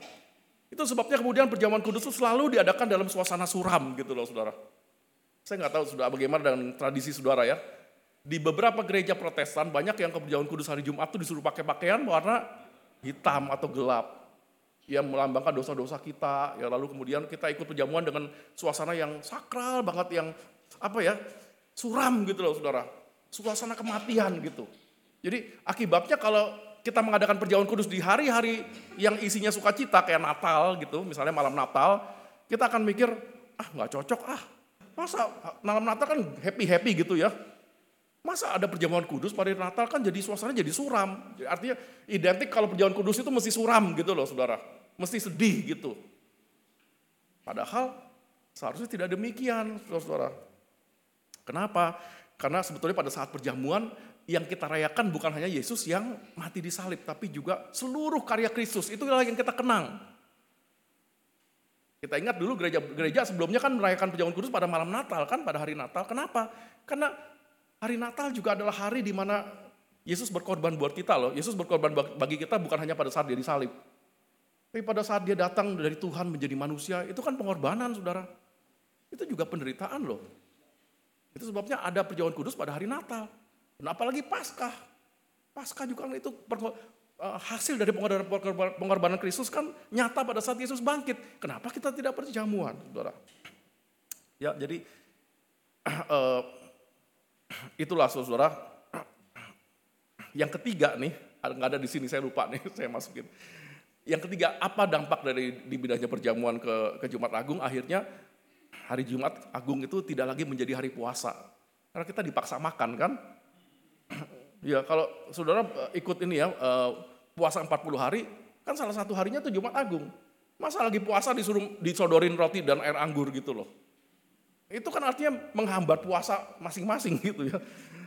Itu sebabnya kemudian perjamuan kudus itu selalu diadakan dalam suasana suram gitu loh saudara. Saya nggak tahu sudah bagaimana dengan tradisi saudara ya. Di beberapa gereja protestan banyak yang ke perjamuan kudus hari Jumat itu disuruh pakai pakaian warna hitam atau gelap. Yang melambangkan dosa-dosa kita. Ya lalu kemudian kita ikut perjamuan dengan suasana yang sakral banget yang apa ya suram gitu loh saudara. Suasana kematian gitu. Jadi akibatnya kalau kita mengadakan perjamuan kudus di hari-hari yang isinya sukacita kayak Natal gitu, misalnya malam Natal, kita akan mikir, ah nggak cocok ah. Masa malam Natal kan happy-happy gitu ya. Masa ada perjamuan kudus pada Natal kan jadi suasana jadi suram. Artinya identik kalau perjamuan kudus itu mesti suram gitu loh saudara. Mesti sedih gitu. Padahal seharusnya tidak demikian saudara. Kenapa? Karena sebetulnya pada saat perjamuan yang kita rayakan bukan hanya Yesus yang mati di salib, tapi juga seluruh karya Kristus. Itulah yang kita kenang. Kita ingat dulu gereja-gereja sebelumnya kan merayakan perjamuan kudus pada malam Natal kan, pada hari Natal. Kenapa? Karena hari Natal juga adalah hari di mana Yesus berkorban buat kita loh. Yesus berkorban bagi kita bukan hanya pada saat dia disalib. Tapi pada saat dia datang dari Tuhan menjadi manusia, itu kan pengorbanan saudara. Itu juga penderitaan loh. Itu sebabnya ada perjamuan kudus pada hari Natal. Dan apalagi Paskah. Paskah juga itu eh, hasil dari pengorbanan, Kristus kan nyata pada saat Yesus bangkit. Kenapa kita tidak perjamuan, saudara? Ya, jadi uh, itulah saudara. Yang ketiga nih, nggak ada di sini saya lupa nih, saya masukin. Yang ketiga, apa dampak dari dibidahnya perjamuan ke, ke Jumat Agung? Akhirnya hari Jumat Agung itu tidak lagi menjadi hari puasa. Karena kita dipaksa makan kan, Ya kalau saudara eh, ikut ini ya eh, puasa 40 hari, kan salah satu harinya tuh Jumat Agung. Masa lagi puasa disuruh disodorin roti dan air anggur gitu loh. Itu kan artinya menghambat puasa masing-masing gitu ya.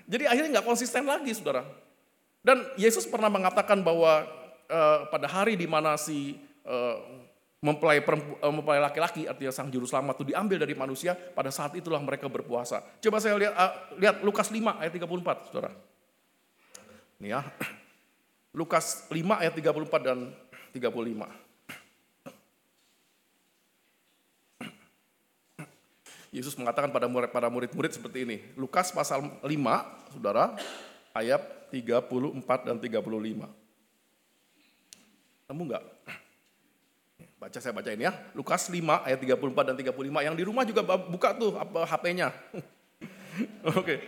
Jadi akhirnya nggak konsisten lagi saudara. Dan Yesus pernah mengatakan bahwa uh, pada hari di mana si uh, mempelai, mempelai laki-laki artinya sang juru selamat itu diambil dari manusia, pada saat itulah mereka berpuasa. Coba saya lihat uh, lihat Lukas 5 ayat 34 saudara. Ini ya. Lukas 5 ayat 34 dan 35. Yesus mengatakan pada murid pada murid-murid seperti ini. Lukas pasal 5, Saudara, ayat 34 dan 35. Nemu enggak? Baca saya baca ini ya. Lukas 5 ayat 34 dan 35. Yang di rumah juga buka tuh HP-nya. Oke.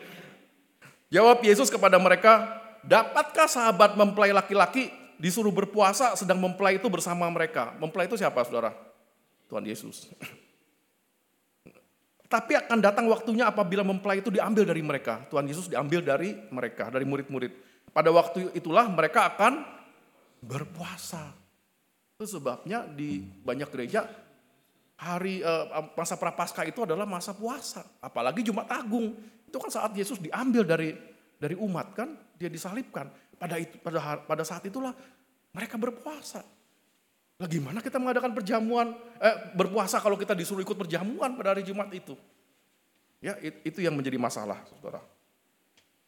Jawab Yesus kepada mereka, dapatkah sahabat mempelai laki-laki disuruh berpuasa sedang mempelai itu bersama mereka? Mempelai itu siapa saudara? Tuhan Yesus. Tapi akan datang waktunya apabila mempelai itu diambil dari mereka. Tuhan Yesus diambil dari mereka, dari murid-murid. Pada waktu itulah mereka akan berpuasa. Itu sebabnya di banyak gereja hari eh, masa prapaskah itu adalah masa puasa. Apalagi Jumat Agung. Itu kan saat Yesus diambil dari dari umat kan, dia disalibkan. pada itu pada pada saat itulah mereka berpuasa. Lah gimana kita mengadakan perjamuan eh, berpuasa kalau kita disuruh ikut perjamuan pada hari Jumat itu? Ya, it- itu yang menjadi masalah, Saudara.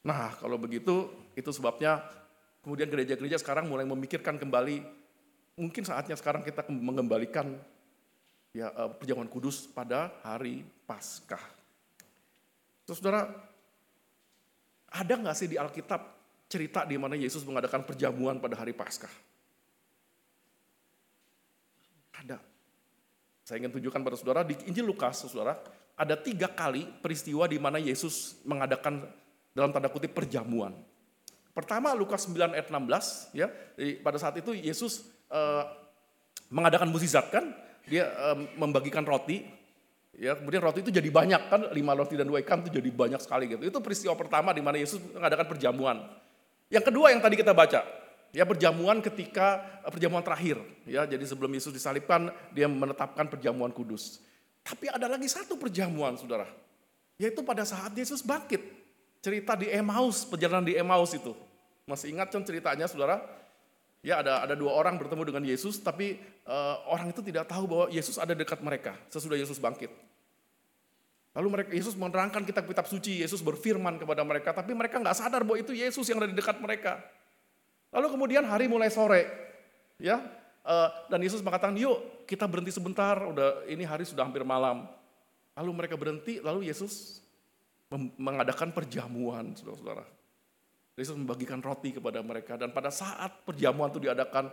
Nah, kalau begitu itu sebabnya kemudian gereja-gereja sekarang mulai memikirkan kembali mungkin saatnya sekarang kita mengembalikan ya eh, perjamuan kudus pada hari Paskah. Terus saudara, ada nggak sih di Alkitab cerita di mana Yesus mengadakan perjamuan pada hari Paskah? Ada. Saya ingin tunjukkan pada saudara di Injil Lukas, saudara, ada tiga kali peristiwa di mana Yesus mengadakan dalam tanda kutip perjamuan. Pertama Lukas 9 ayat 16 ya. Pada saat itu Yesus eh, mengadakan mukjizat kan, dia eh, membagikan roti ya, kemudian roti itu jadi banyak kan, lima roti dan dua ikan itu jadi banyak sekali gitu. Itu peristiwa pertama di mana Yesus mengadakan perjamuan. Yang kedua yang tadi kita baca, ya perjamuan ketika eh, perjamuan terakhir ya. Jadi sebelum Yesus disalibkan dia menetapkan perjamuan kudus. Tapi ada lagi satu perjamuan Saudara. Yaitu pada saat Yesus bangkit. Cerita di Emmaus, perjalanan di Emmaus itu. Masih ingat kan ceritanya Saudara? Ya ada ada dua orang bertemu dengan Yesus, tapi eh, orang itu tidak tahu bahwa Yesus ada dekat mereka sesudah Yesus bangkit. Lalu mereka Yesus menerangkan kitab-kitab suci, Yesus berfirman kepada mereka, tapi mereka nggak sadar bahwa itu Yesus yang ada di dekat mereka. Lalu kemudian hari mulai sore, ya, eh, dan Yesus mengatakan, yuk kita berhenti sebentar, udah ini hari sudah hampir malam. Lalu mereka berhenti, lalu Yesus mengadakan perjamuan, saudara-saudara. Yesus membagikan roti kepada mereka dan pada saat perjamuan itu diadakan,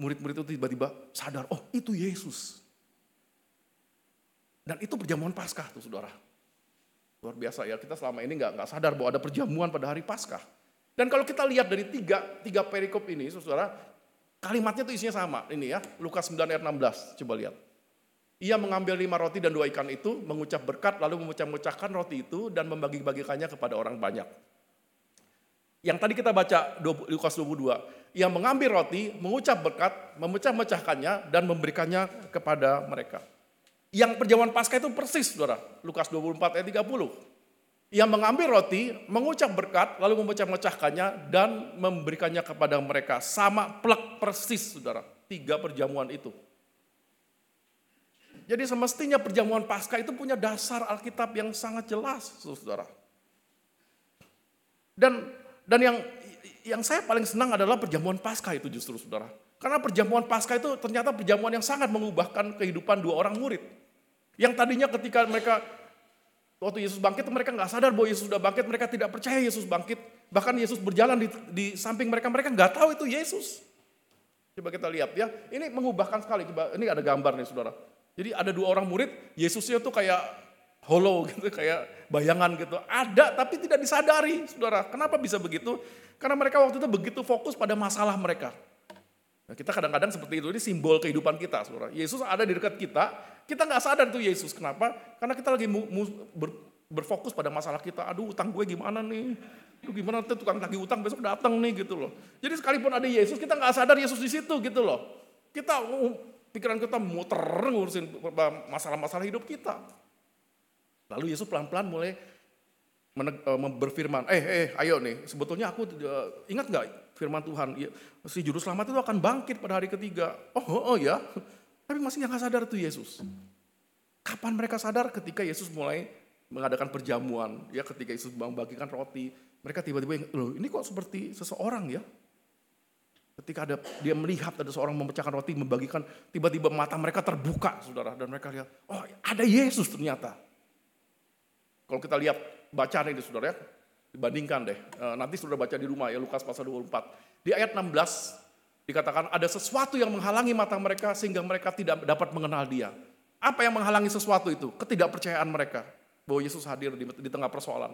murid-murid itu tiba-tiba sadar, oh itu Yesus. Dan itu perjamuan Paskah tuh saudara. Luar biasa ya, kita selama ini nggak nggak sadar bahwa ada perjamuan pada hari Paskah. Dan kalau kita lihat dari tiga, tiga perikop ini, saudara, kalimatnya itu isinya sama. Ini ya, Lukas 9 ayat 16, coba lihat. Ia mengambil lima roti dan dua ikan itu, mengucap berkat, lalu memecah-mecahkan roti itu dan membagi-bagikannya kepada orang banyak. Yang tadi kita baca 20 Lukas 22, ia mengambil roti, mengucap berkat, memecah-mecahkannya dan memberikannya kepada mereka. Yang perjamuan Paskah itu persis, Saudara. Lukas 24 ayat 30. Ia mengambil roti, mengucap berkat, lalu memecah-mecahkannya dan memberikannya kepada mereka. Sama plek persis, Saudara. Tiga perjamuan itu. Jadi semestinya perjamuan Paskah itu punya dasar Alkitab yang sangat jelas, Saudara. Dan dan yang yang saya paling senang adalah perjamuan Paskah itu justru Saudara. Karena perjamuan Paskah itu ternyata perjamuan yang sangat mengubahkan kehidupan dua orang murid. Yang tadinya ketika mereka waktu Yesus bangkit mereka nggak sadar bahwa Yesus sudah bangkit, mereka tidak percaya Yesus bangkit. Bahkan Yesus berjalan di, di samping mereka, mereka nggak tahu itu Yesus. Coba kita lihat ya, ini mengubahkan sekali. Coba ini ada gambar nih saudara. Jadi ada dua orang murid, Yesusnya tuh kayak hollow gitu, kayak bayangan gitu. Ada tapi tidak disadari saudara. Kenapa bisa begitu? Karena mereka waktu itu begitu fokus pada masalah mereka. Nah, kita kadang-kadang seperti itu, ini simbol kehidupan kita, saudara. Yesus ada di dekat kita, kita nggak sadar itu Yesus. Kenapa? Karena kita lagi ber- berfokus pada masalah kita. Aduh, utang gue gimana nih? Aduh, gimana tuh tukang tagih utang besok datang nih gitu loh. Jadi sekalipun ada Yesus, kita nggak sadar Yesus di situ gitu loh. Kita pikiran kita muter ngurusin masalah-masalah hidup kita. Lalu Yesus pelan-pelan mulai eh, berfirman, eh, eh, ayo nih, sebetulnya aku eh, ingat nggak firman Tuhan, ya, si juru selamat itu akan bangkit pada hari ketiga. Oh, oh, oh ya, tapi masih nggak sadar itu Yesus. Kapan mereka sadar? Ketika Yesus mulai mengadakan perjamuan, ya ketika Yesus membagikan roti, mereka tiba-tiba, loh ini kok seperti seseorang ya? Ketika ada dia melihat ada seorang memecahkan roti, membagikan, tiba-tiba mata mereka terbuka, saudara, dan mereka lihat, oh ada Yesus ternyata. Kalau kita lihat bacaan ini saudara ya, dibandingkan deh. Eh, Nanti saudara baca di rumah ya Lukas pasal 24. Di ayat 16 dikatakan ada sesuatu yang menghalangi mata mereka sehingga mereka tidak dapat mengenal dia. Apa yang menghalangi sesuatu itu? Ketidakpercayaan mereka bahwa Yesus hadir di, di tengah persoalan.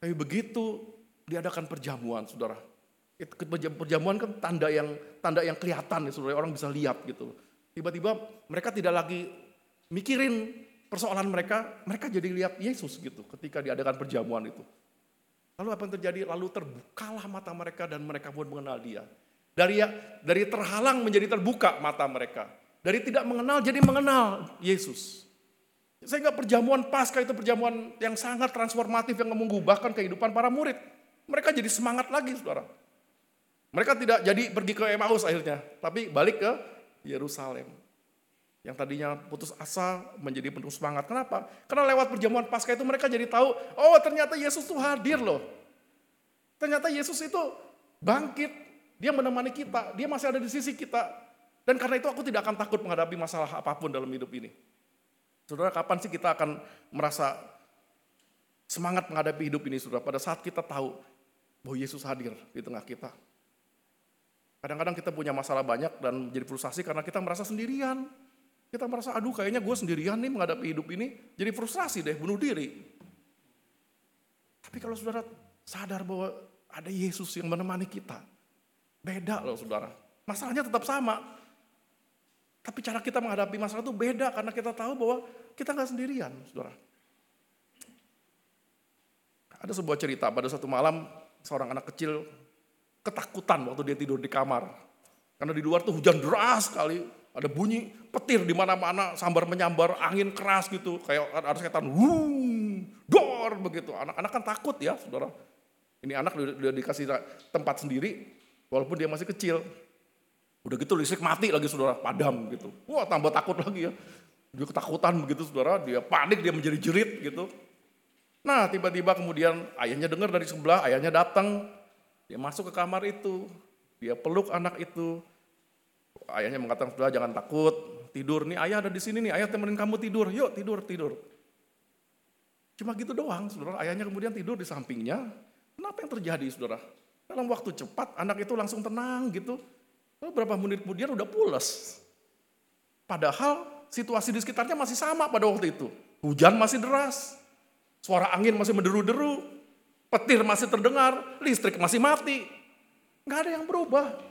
Tapi begitu diadakan perjamuan, saudara. Perjamuan kan tanda yang tanda yang kelihatan ya, saudara. Orang bisa lihat gitu. Tiba-tiba mereka tidak lagi mikirin persoalan mereka, mereka jadi lihat Yesus gitu ketika diadakan perjamuan itu. Lalu apa yang terjadi? Lalu terbukalah mata mereka dan mereka pun mengenal dia. Dari dari terhalang menjadi terbuka mata mereka. Dari tidak mengenal jadi mengenal Yesus. Sehingga perjamuan Paskah itu perjamuan yang sangat transformatif yang mengubahkan kehidupan para murid. mereka jadi semangat lagi saudara. Mereka tidak jadi pergi ke Emmaus akhirnya, tapi balik ke Yerusalem. Yang tadinya putus asa menjadi penuh semangat. Kenapa? Karena lewat perjamuan Paskah itu mereka jadi tahu, oh ternyata Yesus itu hadir loh. Ternyata Yesus itu bangkit, dia menemani kita, dia masih ada di sisi kita. Dan karena itu aku tidak akan takut menghadapi masalah apa pun dalam hidup ini. Saudara, kapan sih kita akan merasa semangat menghadapi hidup ini, saudara? Pada saat kita tahu bahwa Yesus hadir di tengah kita. Kadang-kadang kita punya masalah banyak dan menjadi frustasi karena kita merasa sendirian. Kita merasa, aduh kayaknya gue sendirian nih menghadapi hidup ini. Jadi frustrasi deh, bunuh diri. Tapi kalau saudara sadar bahwa ada Yesus yang menemani kita. Beda loh saudara. Masalahnya tetap sama. Tapi cara kita menghadapi masalah itu beda karena kita tahu bahwa kita nggak sendirian, saudara. Ada sebuah cerita pada satu malam seorang anak kecil ketakutan waktu dia tidur di kamar. Karena di luar tuh hujan deras sekali, ada bunyi petir di mana-mana, sambar menyambar, angin keras gitu, kayak ada setan, wuh, dor begitu. Anak-anak kan takut ya, saudara. Ini anak udah dikasih tempat sendiri, walaupun dia masih kecil. Udah gitu listrik mati lagi saudara, padam gitu. Wah tambah takut lagi ya. Dia ketakutan begitu saudara, dia panik, dia menjadi jerit gitu. Nah tiba-tiba kemudian ayahnya dengar dari sebelah, ayahnya datang. Dia masuk ke kamar itu, dia peluk anak itu. Ayahnya mengatakan, saudara jangan takut, tidur. Nih ayah ada di sini nih, ayah temenin kamu tidur. Yuk tidur, tidur. Cuma gitu doang, saudara. Ayahnya kemudian tidur di sampingnya. Kenapa yang terjadi, saudara? Dalam waktu cepat, anak itu langsung tenang gitu. Beberapa menit kemudian udah pulas. Padahal situasi di sekitarnya masih sama pada waktu itu. Hujan masih deras. Suara angin masih menderu-deru. Petir masih terdengar. Listrik masih mati. Nggak ada yang berubah.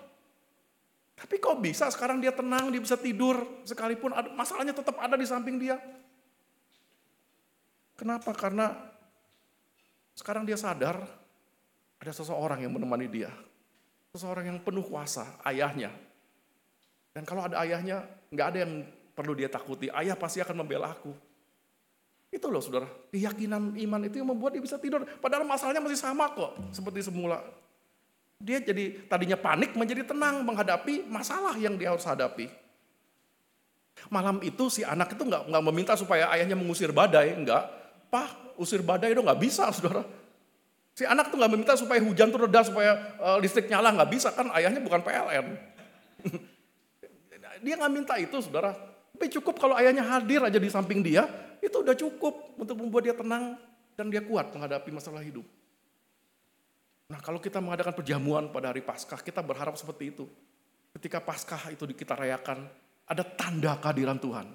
Tapi kok bisa sekarang dia tenang, dia bisa tidur. Sekalipun ada, masalahnya tetap ada di samping dia. Kenapa? Karena sekarang dia sadar ada seseorang yang menemani dia. Seseorang yang penuh kuasa, ayahnya. Dan kalau ada ayahnya, nggak ada yang perlu dia takuti. Ayah pasti akan membela aku. Itu loh saudara, keyakinan iman itu yang membuat dia bisa tidur. Padahal masalahnya masih sama kok, seperti semula. Dia jadi tadinya panik menjadi tenang menghadapi masalah yang dia harus hadapi. Malam itu si anak itu nggak nggak meminta supaya ayahnya mengusir badai, enggak. Pah, usir badai itu nggak bisa, saudara. Si anak tuh nggak meminta supaya hujan tuh reda, supaya uh, listrik nyala, nggak bisa kan ayahnya bukan PLN. dia nggak minta itu, saudara. Tapi cukup kalau ayahnya hadir aja di samping dia, itu udah cukup untuk membuat dia tenang dan dia kuat menghadapi masalah hidup. Nah kalau kita mengadakan perjamuan pada hari Paskah, kita berharap seperti itu. Ketika Paskah itu kita rayakan, ada tanda kehadiran Tuhan.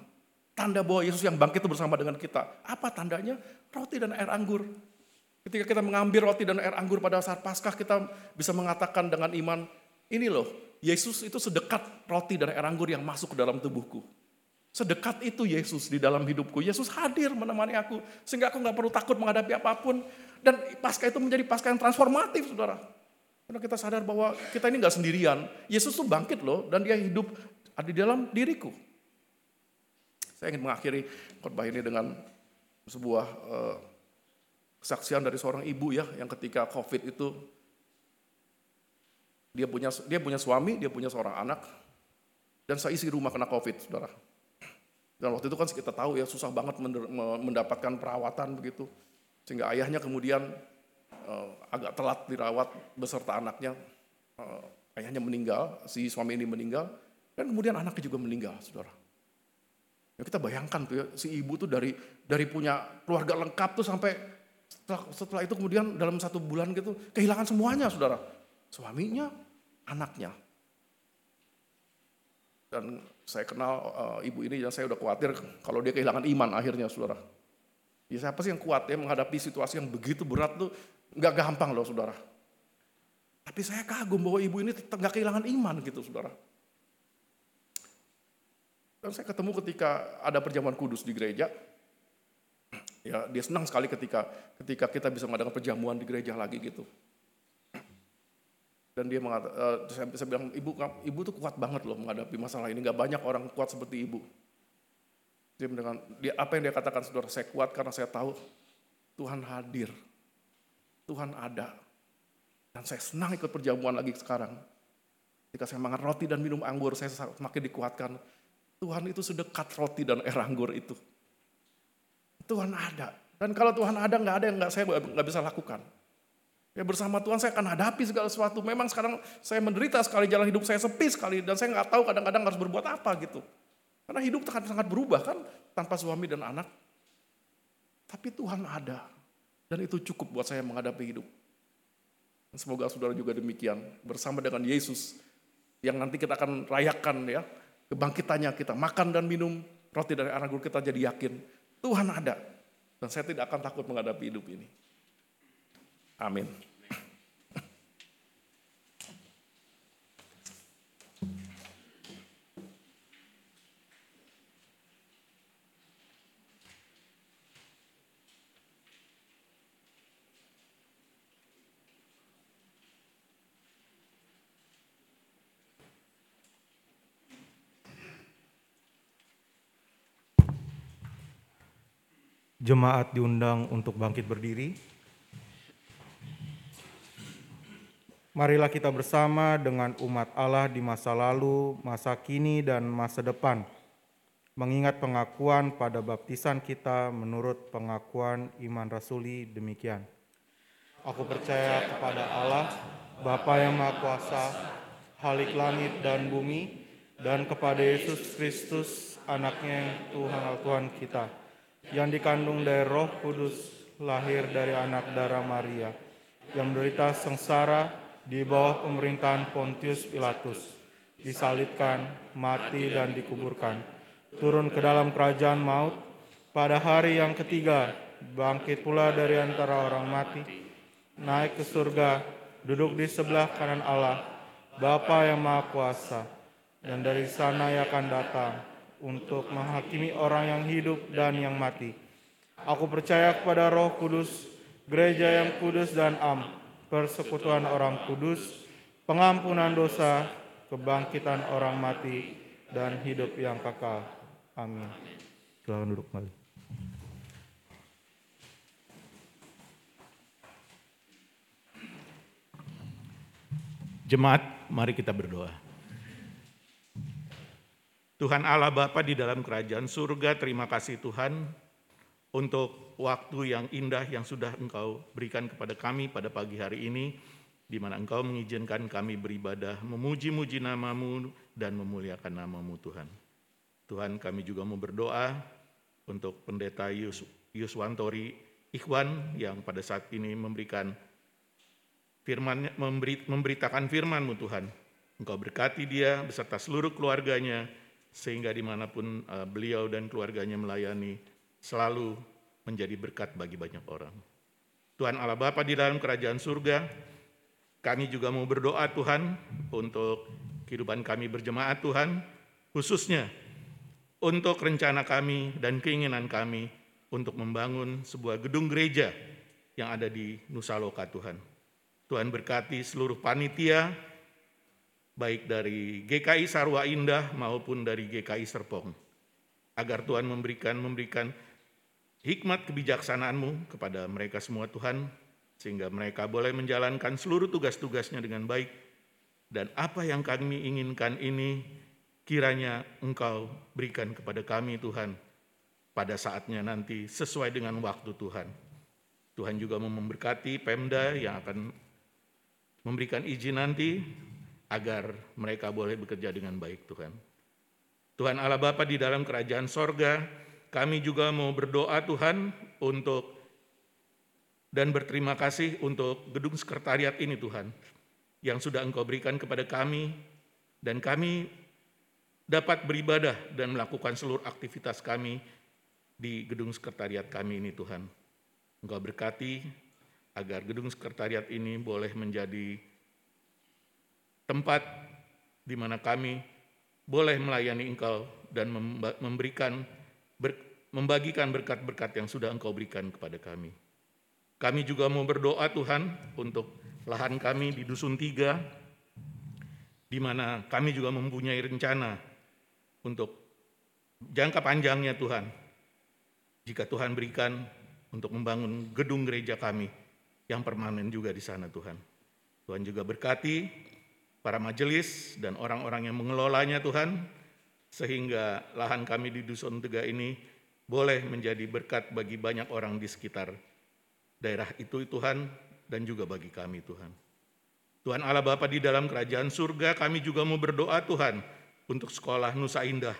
Tanda bahwa Yesus yang bangkit itu bersama dengan kita. Apa tandanya? Roti dan air anggur. Ketika kita mengambil roti dan air anggur pada saat Paskah, kita bisa mengatakan dengan iman, ini loh, Yesus itu sedekat roti dan air anggur yang masuk ke dalam tubuhku. Sedekat itu Yesus di dalam hidupku. Yesus hadir menemani aku. Sehingga aku nggak perlu takut menghadapi apa pun. Dan Paskah itu menjadi Paskah yang transformatif, saudara. Karena kita sadar bahwa kita ini nggak sendirian. Yesus tuh bangkit loh, dan dia hidup ada di dalam diriku. Saya ingin mengakhiri khotbah ini dengan sebuah uh, kesaksian dari seorang ibu ya, yang ketika COVID itu dia punya dia punya suami, dia punya seorang anak, dan seisi rumah kena COVID, saudara. Dan waktu itu kan kita tahu ya susah banget mendapatkan perawatan begitu. Sehingga ayahnya kemudian uh, agak telat dirawat beserta anaknya. Uh, ayahnya meninggal, si suami ini meninggal. Dan kemudian anaknya juga meninggal, saudara. Ya kita bayangkan tuh ya, si ibu tuh dari dari punya keluarga lengkap tuh sampai setelah, setelah itu kemudian dalam satu bulan gitu kehilangan semuanya, saudara. Suaminya, anaknya. Dan saya kenal uh, ibu ini dan saya udah khawatir kalau dia kehilangan iman akhirnya, saudara. Ya siapa sih yang kuat ya menghadapi situasi yang begitu berat tuh nggak gampang loh, saudara. Tapi saya kagum bahwa ibu ini nggak kehilangan iman gitu, saudara. Dan saya ketemu ketika ada perjamuan kudus di gereja. Ya, dia senang sekali ketika ketika kita bisa mengadakan perjamuan di gereja lagi gitu. Dan dia mengatakan, uh, saya, saya bilang, ibu, ibu tuh kuat banget loh menghadapi masalah ini. Gak banyak orang kuat seperti ibu. Dia dengan dia, apa yang dia katakan, saudara, saya kuat karena saya tahu Tuhan hadir. Tuhan ada. Dan saya senang ikut perjamuan lagi sekarang. Ketika saya makan roti dan minum anggur, saya semakin dikuatkan. Tuhan itu sedekat roti dan air anggur itu. Tuhan ada. Dan kalau Tuhan ada, nggak ada yang nggak saya nggak bisa lakukan. Ya bersama Tuhan saya akan hadapi segala sesuatu. Memang sekarang saya menderita sekali, jalan hidup saya sepi sekali. Dan saya nggak tahu kadang-kadang harus berbuat apa gitu. Karena hidup sangat sangat berubah kan, tanpa suami dan anak. Tapi Tuhan ada. Dan itu cukup buat saya menghadapi hidup. Semoga saudara juga demikian. Bersama dengan Yesus. Yang nanti kita akan rayakan ya. Kebangkitannya kita makan dan minum. Roti dari anak guru kita jadi yakin. Tuhan ada. Dan saya tidak akan takut menghadapi hidup ini. Amin. Jemaat diundang untuk bangkit berdiri. Marilah kita bersama dengan umat Allah di masa lalu, masa kini, dan masa depan, mengingat pengakuan pada baptisan kita menurut pengakuan iman rasuli demikian. Aku percaya kepada Allah, Bapa yang Maha Kuasa, Halik langit dan bumi, dan kepada Yesus Kristus, anaknya yang Tuhan Tuhan kita, yang dikandung dari roh kudus, lahir dari anak darah Maria, yang menderita sengsara di bawah pemerintahan Pontius Pilatus, disalibkan, mati dan dikuburkan, turun ke dalam kerajaan maut, pada hari yang ketiga bangkit pula dari antara orang mati, naik ke surga, duduk di sebelah kanan Allah, Bapa yang Maha Kuasa, dan dari sana ia akan datang untuk menghakimi orang yang hidup dan yang mati. Aku percaya kepada Roh Kudus, gereja yang kudus dan am, persekutuan orang kudus, pengampunan dosa, kebangkitan orang mati, dan hidup yang kekal. Amin. Silakan duduk kembali. Jemaat, mari kita berdoa. Tuhan Allah Bapa di dalam kerajaan surga, terima kasih Tuhan untuk waktu yang indah yang sudah Engkau berikan kepada kami pada pagi hari ini, di mana Engkau mengizinkan kami beribadah, memuji-muji namamu dan memuliakan namamu Tuhan. Tuhan kami juga mau berdoa untuk pendeta Yus, Yuswantori Ikhwan yang pada saat ini memberikan firman memberi, memberitakan firman-Mu Tuhan. Engkau berkati dia beserta seluruh keluarganya, sehingga di mana pun uh, beliau dan keluarganya melayani, selalu menjadi berkat bagi banyak orang. Tuhan Allah Bapa di dalam kerajaan surga, kami juga mau berdoa Tuhan untuk kehidupan kami berjemaat Tuhan, khususnya untuk rencana kami dan keinginan kami untuk membangun sebuah gedung gereja yang ada di Nusa Loka Tuhan. Tuhan berkati seluruh panitia, baik dari GKI Sarwa Indah maupun dari GKI Serpong. Agar Tuhan memberikan memberikan hikmat kebijaksanaan-Mu kepada mereka semua Tuhan, sehingga mereka boleh menjalankan seluruh tugas-tugasnya dengan baik. Dan apa yang kami inginkan ini kiranya Engkau berikan kepada kami Tuhan pada saatnya nanti sesuai dengan waktu Tuhan. Tuhan juga memberkati Pemda yang akan memberikan izin nanti agar mereka boleh bekerja dengan baik Tuhan. Tuhan Allah Bapa di dalam kerajaan sorga, kami juga mau berdoa Tuhan untuk dan berterima kasih untuk gedung sekretariat ini Tuhan, yang sudah Engkau berikan kepada kami, dan kami dapat beribadah dan melakukan seluruh aktivitas kami di gedung sekretariat kami ini Tuhan. Engkau berkati agar gedung sekretariat ini boleh menjadi tempat di mana kami boleh melayani Engkau dan memberikan membagikan berkat-berkat yang sudah Engkau berikan kepada kami. Kami juga mau berdoa Tuhan untuk lahan kami di Dusun Tiga, di mana kami juga mempunyai rencana untuk jangka panjangnya Tuhan. Jika Tuhan berikan untuk membangun gedung gereja kami yang permanen juga di sana Tuhan. Tuhan juga berkati para majelis dan orang-orang yang mengelolanya Tuhan, sehingga lahan kami di Dusun Tega ini boleh menjadi berkat bagi banyak orang di sekitar daerah itu Tuhan dan juga bagi kami Tuhan. Tuhan Allah Bapa di dalam kerajaan surga kami juga mau berdoa Tuhan untuk sekolah Nusa Indah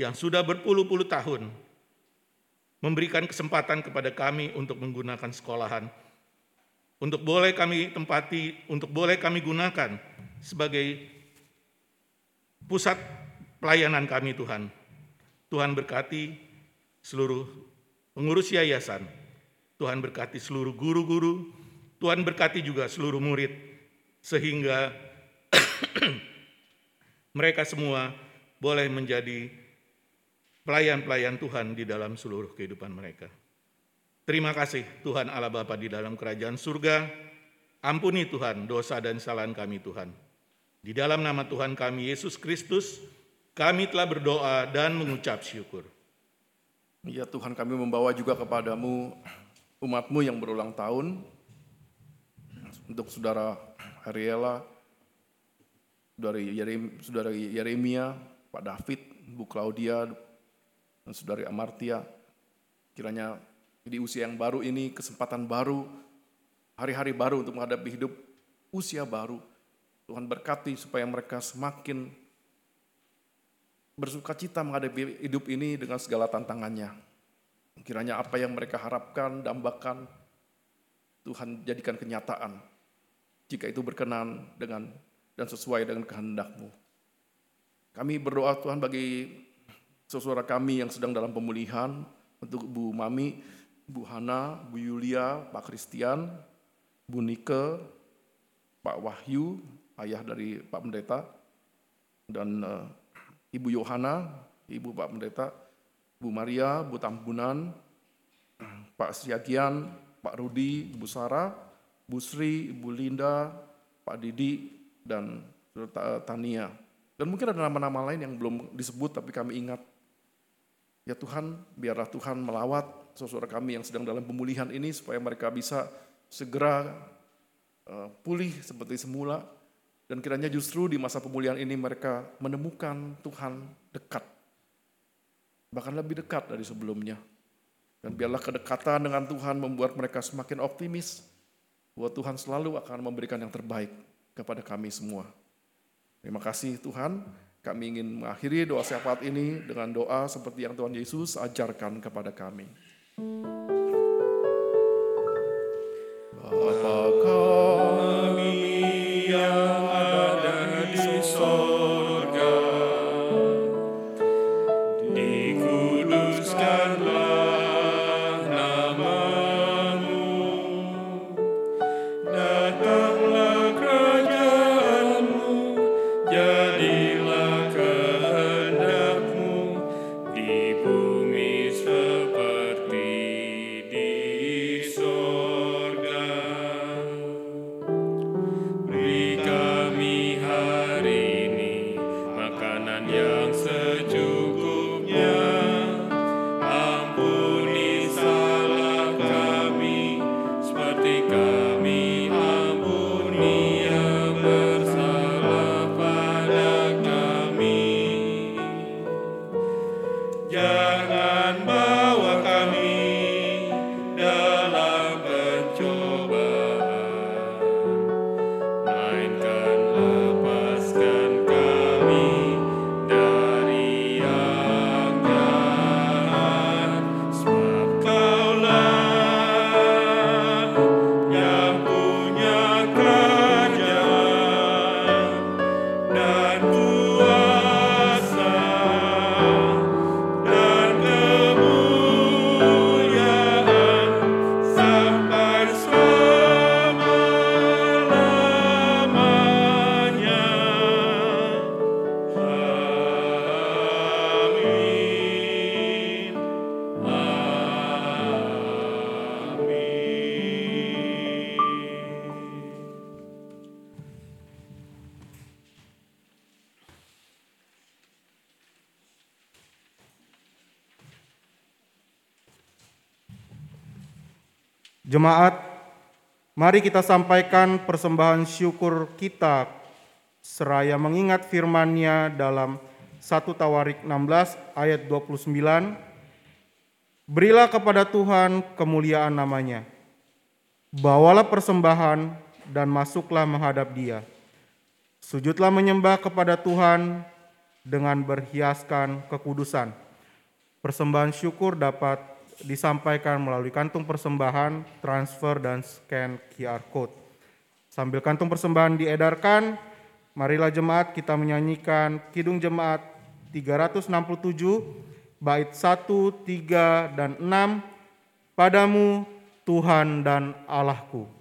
yang sudah berpuluh-puluh tahun memberikan kesempatan kepada kami untuk menggunakan sekolahan untuk boleh kami tempati, untuk boleh kami gunakan sebagai pusat pelayanan kami Tuhan. Tuhan berkati seluruh pengurus yayasan, Tuhan berkati seluruh guru-guru, Tuhan berkati juga seluruh murid, sehingga mereka semua boleh menjadi pelayan-pelayan Tuhan di dalam seluruh kehidupan mereka. Terima kasih Tuhan Allah Bapa di dalam kerajaan surga. Ampuni Tuhan dosa dan kesalahan kami Tuhan. Di dalam nama Tuhan kami Yesus Kristus, kami telah berdoa dan mengucap syukur. Ya Tuhan kami membawa juga kepadamu umatmu yang berulang tahun. Untuk saudara Ariela, Yerem, saudara Yeremia, Pak David, Bu Claudia, dan saudari Amartia. Kiranya di usia yang baru ini, kesempatan baru, hari-hari baru untuk menghadapi hidup usia baru. Tuhan berkati supaya mereka semakin bersuka cita menghadapi hidup ini dengan segala tantangannya. Kiranya apa yang mereka harapkan, dambakan, Tuhan jadikan kenyataan. Jika itu berkenan dengan dan sesuai dengan kehendakmu. Kami berdoa Tuhan bagi saudara kami yang sedang dalam pemulihan, untuk Bu Mami, Bu Hana, Bu Yulia, Pak Christian, Bu Nike, Pak Wahyu, ayah dari Pak Pendeta, dan uh, Ibu Yohana, Ibu Pak Pendeta, Bu Maria, Bu Tambunan, Pak Siagian, Pak Rudi, Bu Sarah, Bu Sri, Bu Linda, Pak Didi, dan Tania. Dan mungkin ada nama-nama lain yang belum disebut tapi kami ingat. Ya Tuhan, biarlah Tuhan melawat saudara kami yang sedang dalam pemulihan ini supaya mereka bisa segera uh, pulih seperti semula dan kiranya justru di masa pemulihan ini mereka menemukan Tuhan dekat bahkan lebih dekat dari sebelumnya dan biarlah kedekatan dengan Tuhan membuat mereka semakin optimis bahwa Tuhan selalu akan memberikan yang terbaik kepada kami semua. Terima kasih Tuhan. Kami ingin mengakhiri doa syafaat ini dengan doa seperti yang Tuhan Yesus ajarkan kepada kami. Jemaat Mari kita sampaikan persembahan syukur kita seraya mengingat firman-Nya dalam 1 Tawarik 16 ayat 29. Berilah kepada Tuhan kemuliaan namanya. Bawalah persembahan dan masuklah menghadap dia. Sujudlah menyembah kepada Tuhan dengan berhiaskan kekudusan. Persembahan syukur dapat disampaikan melalui kantung persembahan, transfer, dan scan QR Code. Sambil kantung persembahan diedarkan, marilah jemaat kita menyanyikan Kidung Jemaat 367, bait 1, 3, dan 6, Padamu Tuhan dan Allahku.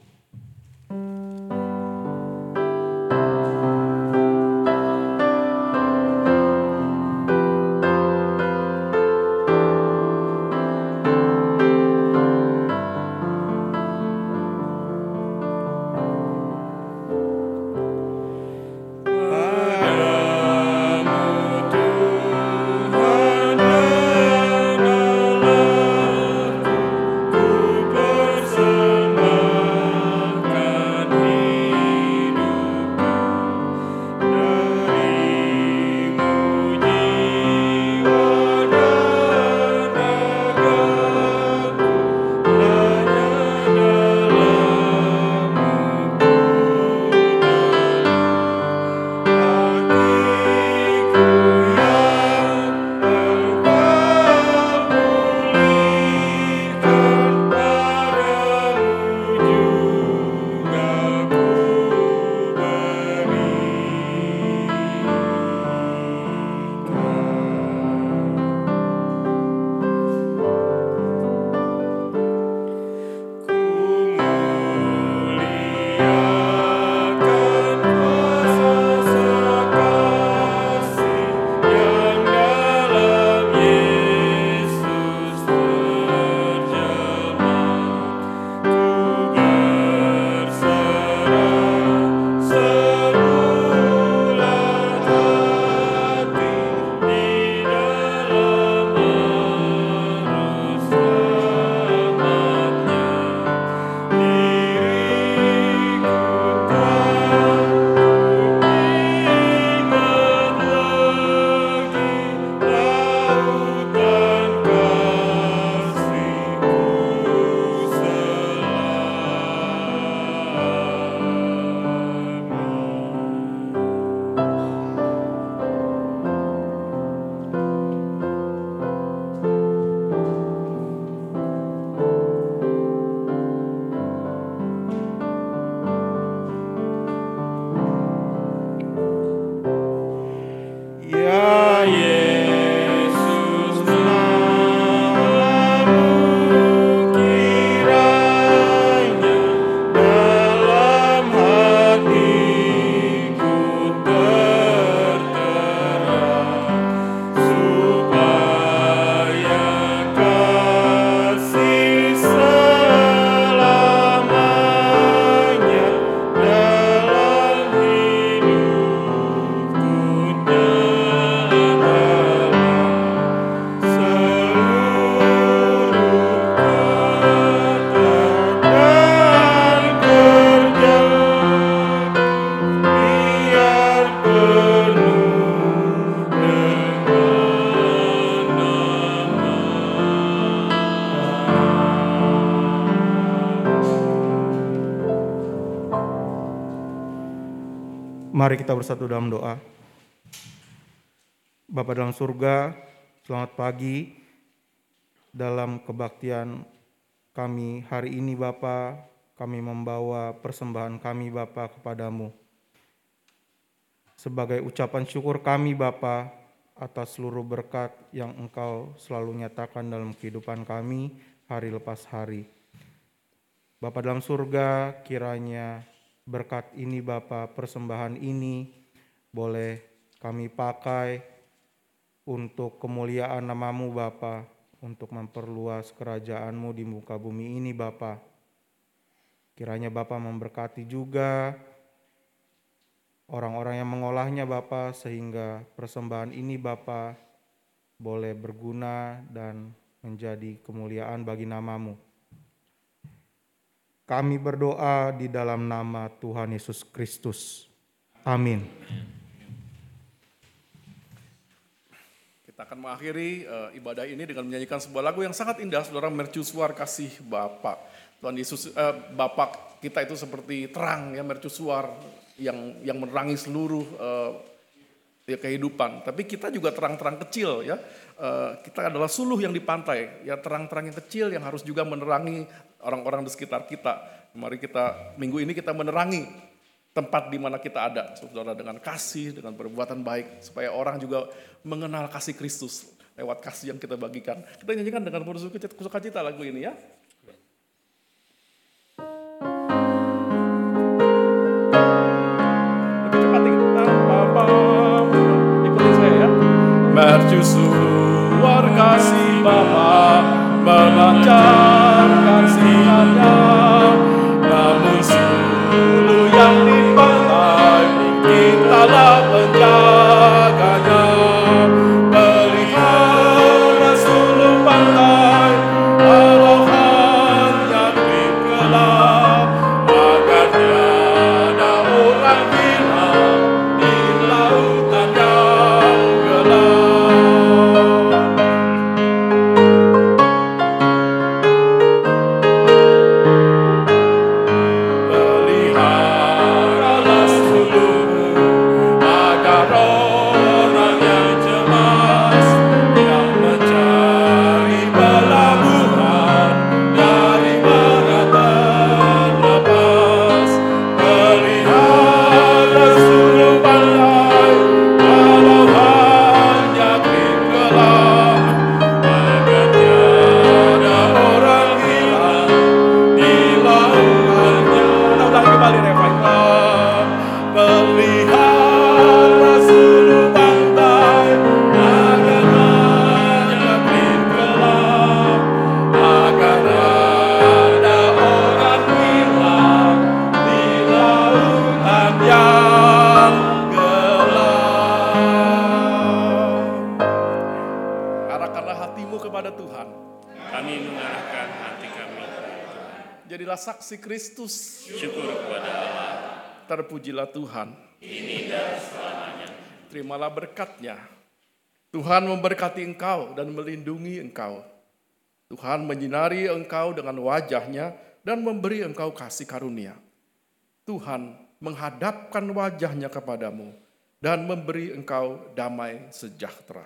Kita bersatu dalam doa. Bapa dalam surga, selamat pagi. Dalam kebaktian kami hari ini Bapa, kami membawa persembahan kami Bapa kepadamu. Sebagai ucapan syukur kami Bapa atas seluruh berkat yang Engkau selalu nyatakan dalam kehidupan kami hari lepas hari. Bapa dalam surga, kiranya berkat ini Bapa, persembahan ini boleh kami pakai untuk kemuliaan namamu Bapa, untuk memperluas kerajaanmu di muka bumi ini Bapa. Kiranya Bapa memberkati juga orang-orang yang mengolahnya Bapa sehingga persembahan ini Bapa boleh berguna dan menjadi kemuliaan bagi namamu. Kami berdoa di dalam nama Tuhan Yesus Kristus. Amin. Kita akan mengakhiri eh, ibadah ini dengan menyanyikan sebuah lagu yang sangat indah, saudara mercusuar kasih Bapa. Tuhan Yesus, eh, Bapa kita itu seperti terang ya mercusuar yang yang menerangi seluruh eh, ya, kehidupan. Tapi kita juga terang-terang kecil ya. Eh, kita adalah suluh yang di pantai, ya terang-terang yang kecil yang harus juga menerangi orang-orang di sekitar kita. Mari kita minggu ini kita menerangi tempat di mana kita ada, saudara dengan kasih, dengan perbuatan baik, supaya orang juga mengenal kasih Kristus lewat kasih yang kita bagikan. Kita nyanyikan dengan penuh sukacita lagu ini ya. Mercusuar kasih Bapa memancarkan sinarnya Terpujilah Tuhan. Terimalah berkatnya. Tuhan memberkati engkau dan melindungi engkau. Tuhan menyinari engkau dengan wajahnya dan memberi engkau kasih karunia. Tuhan menghadapkan wajahnya kepadamu dan memberi engkau damai sejahtera.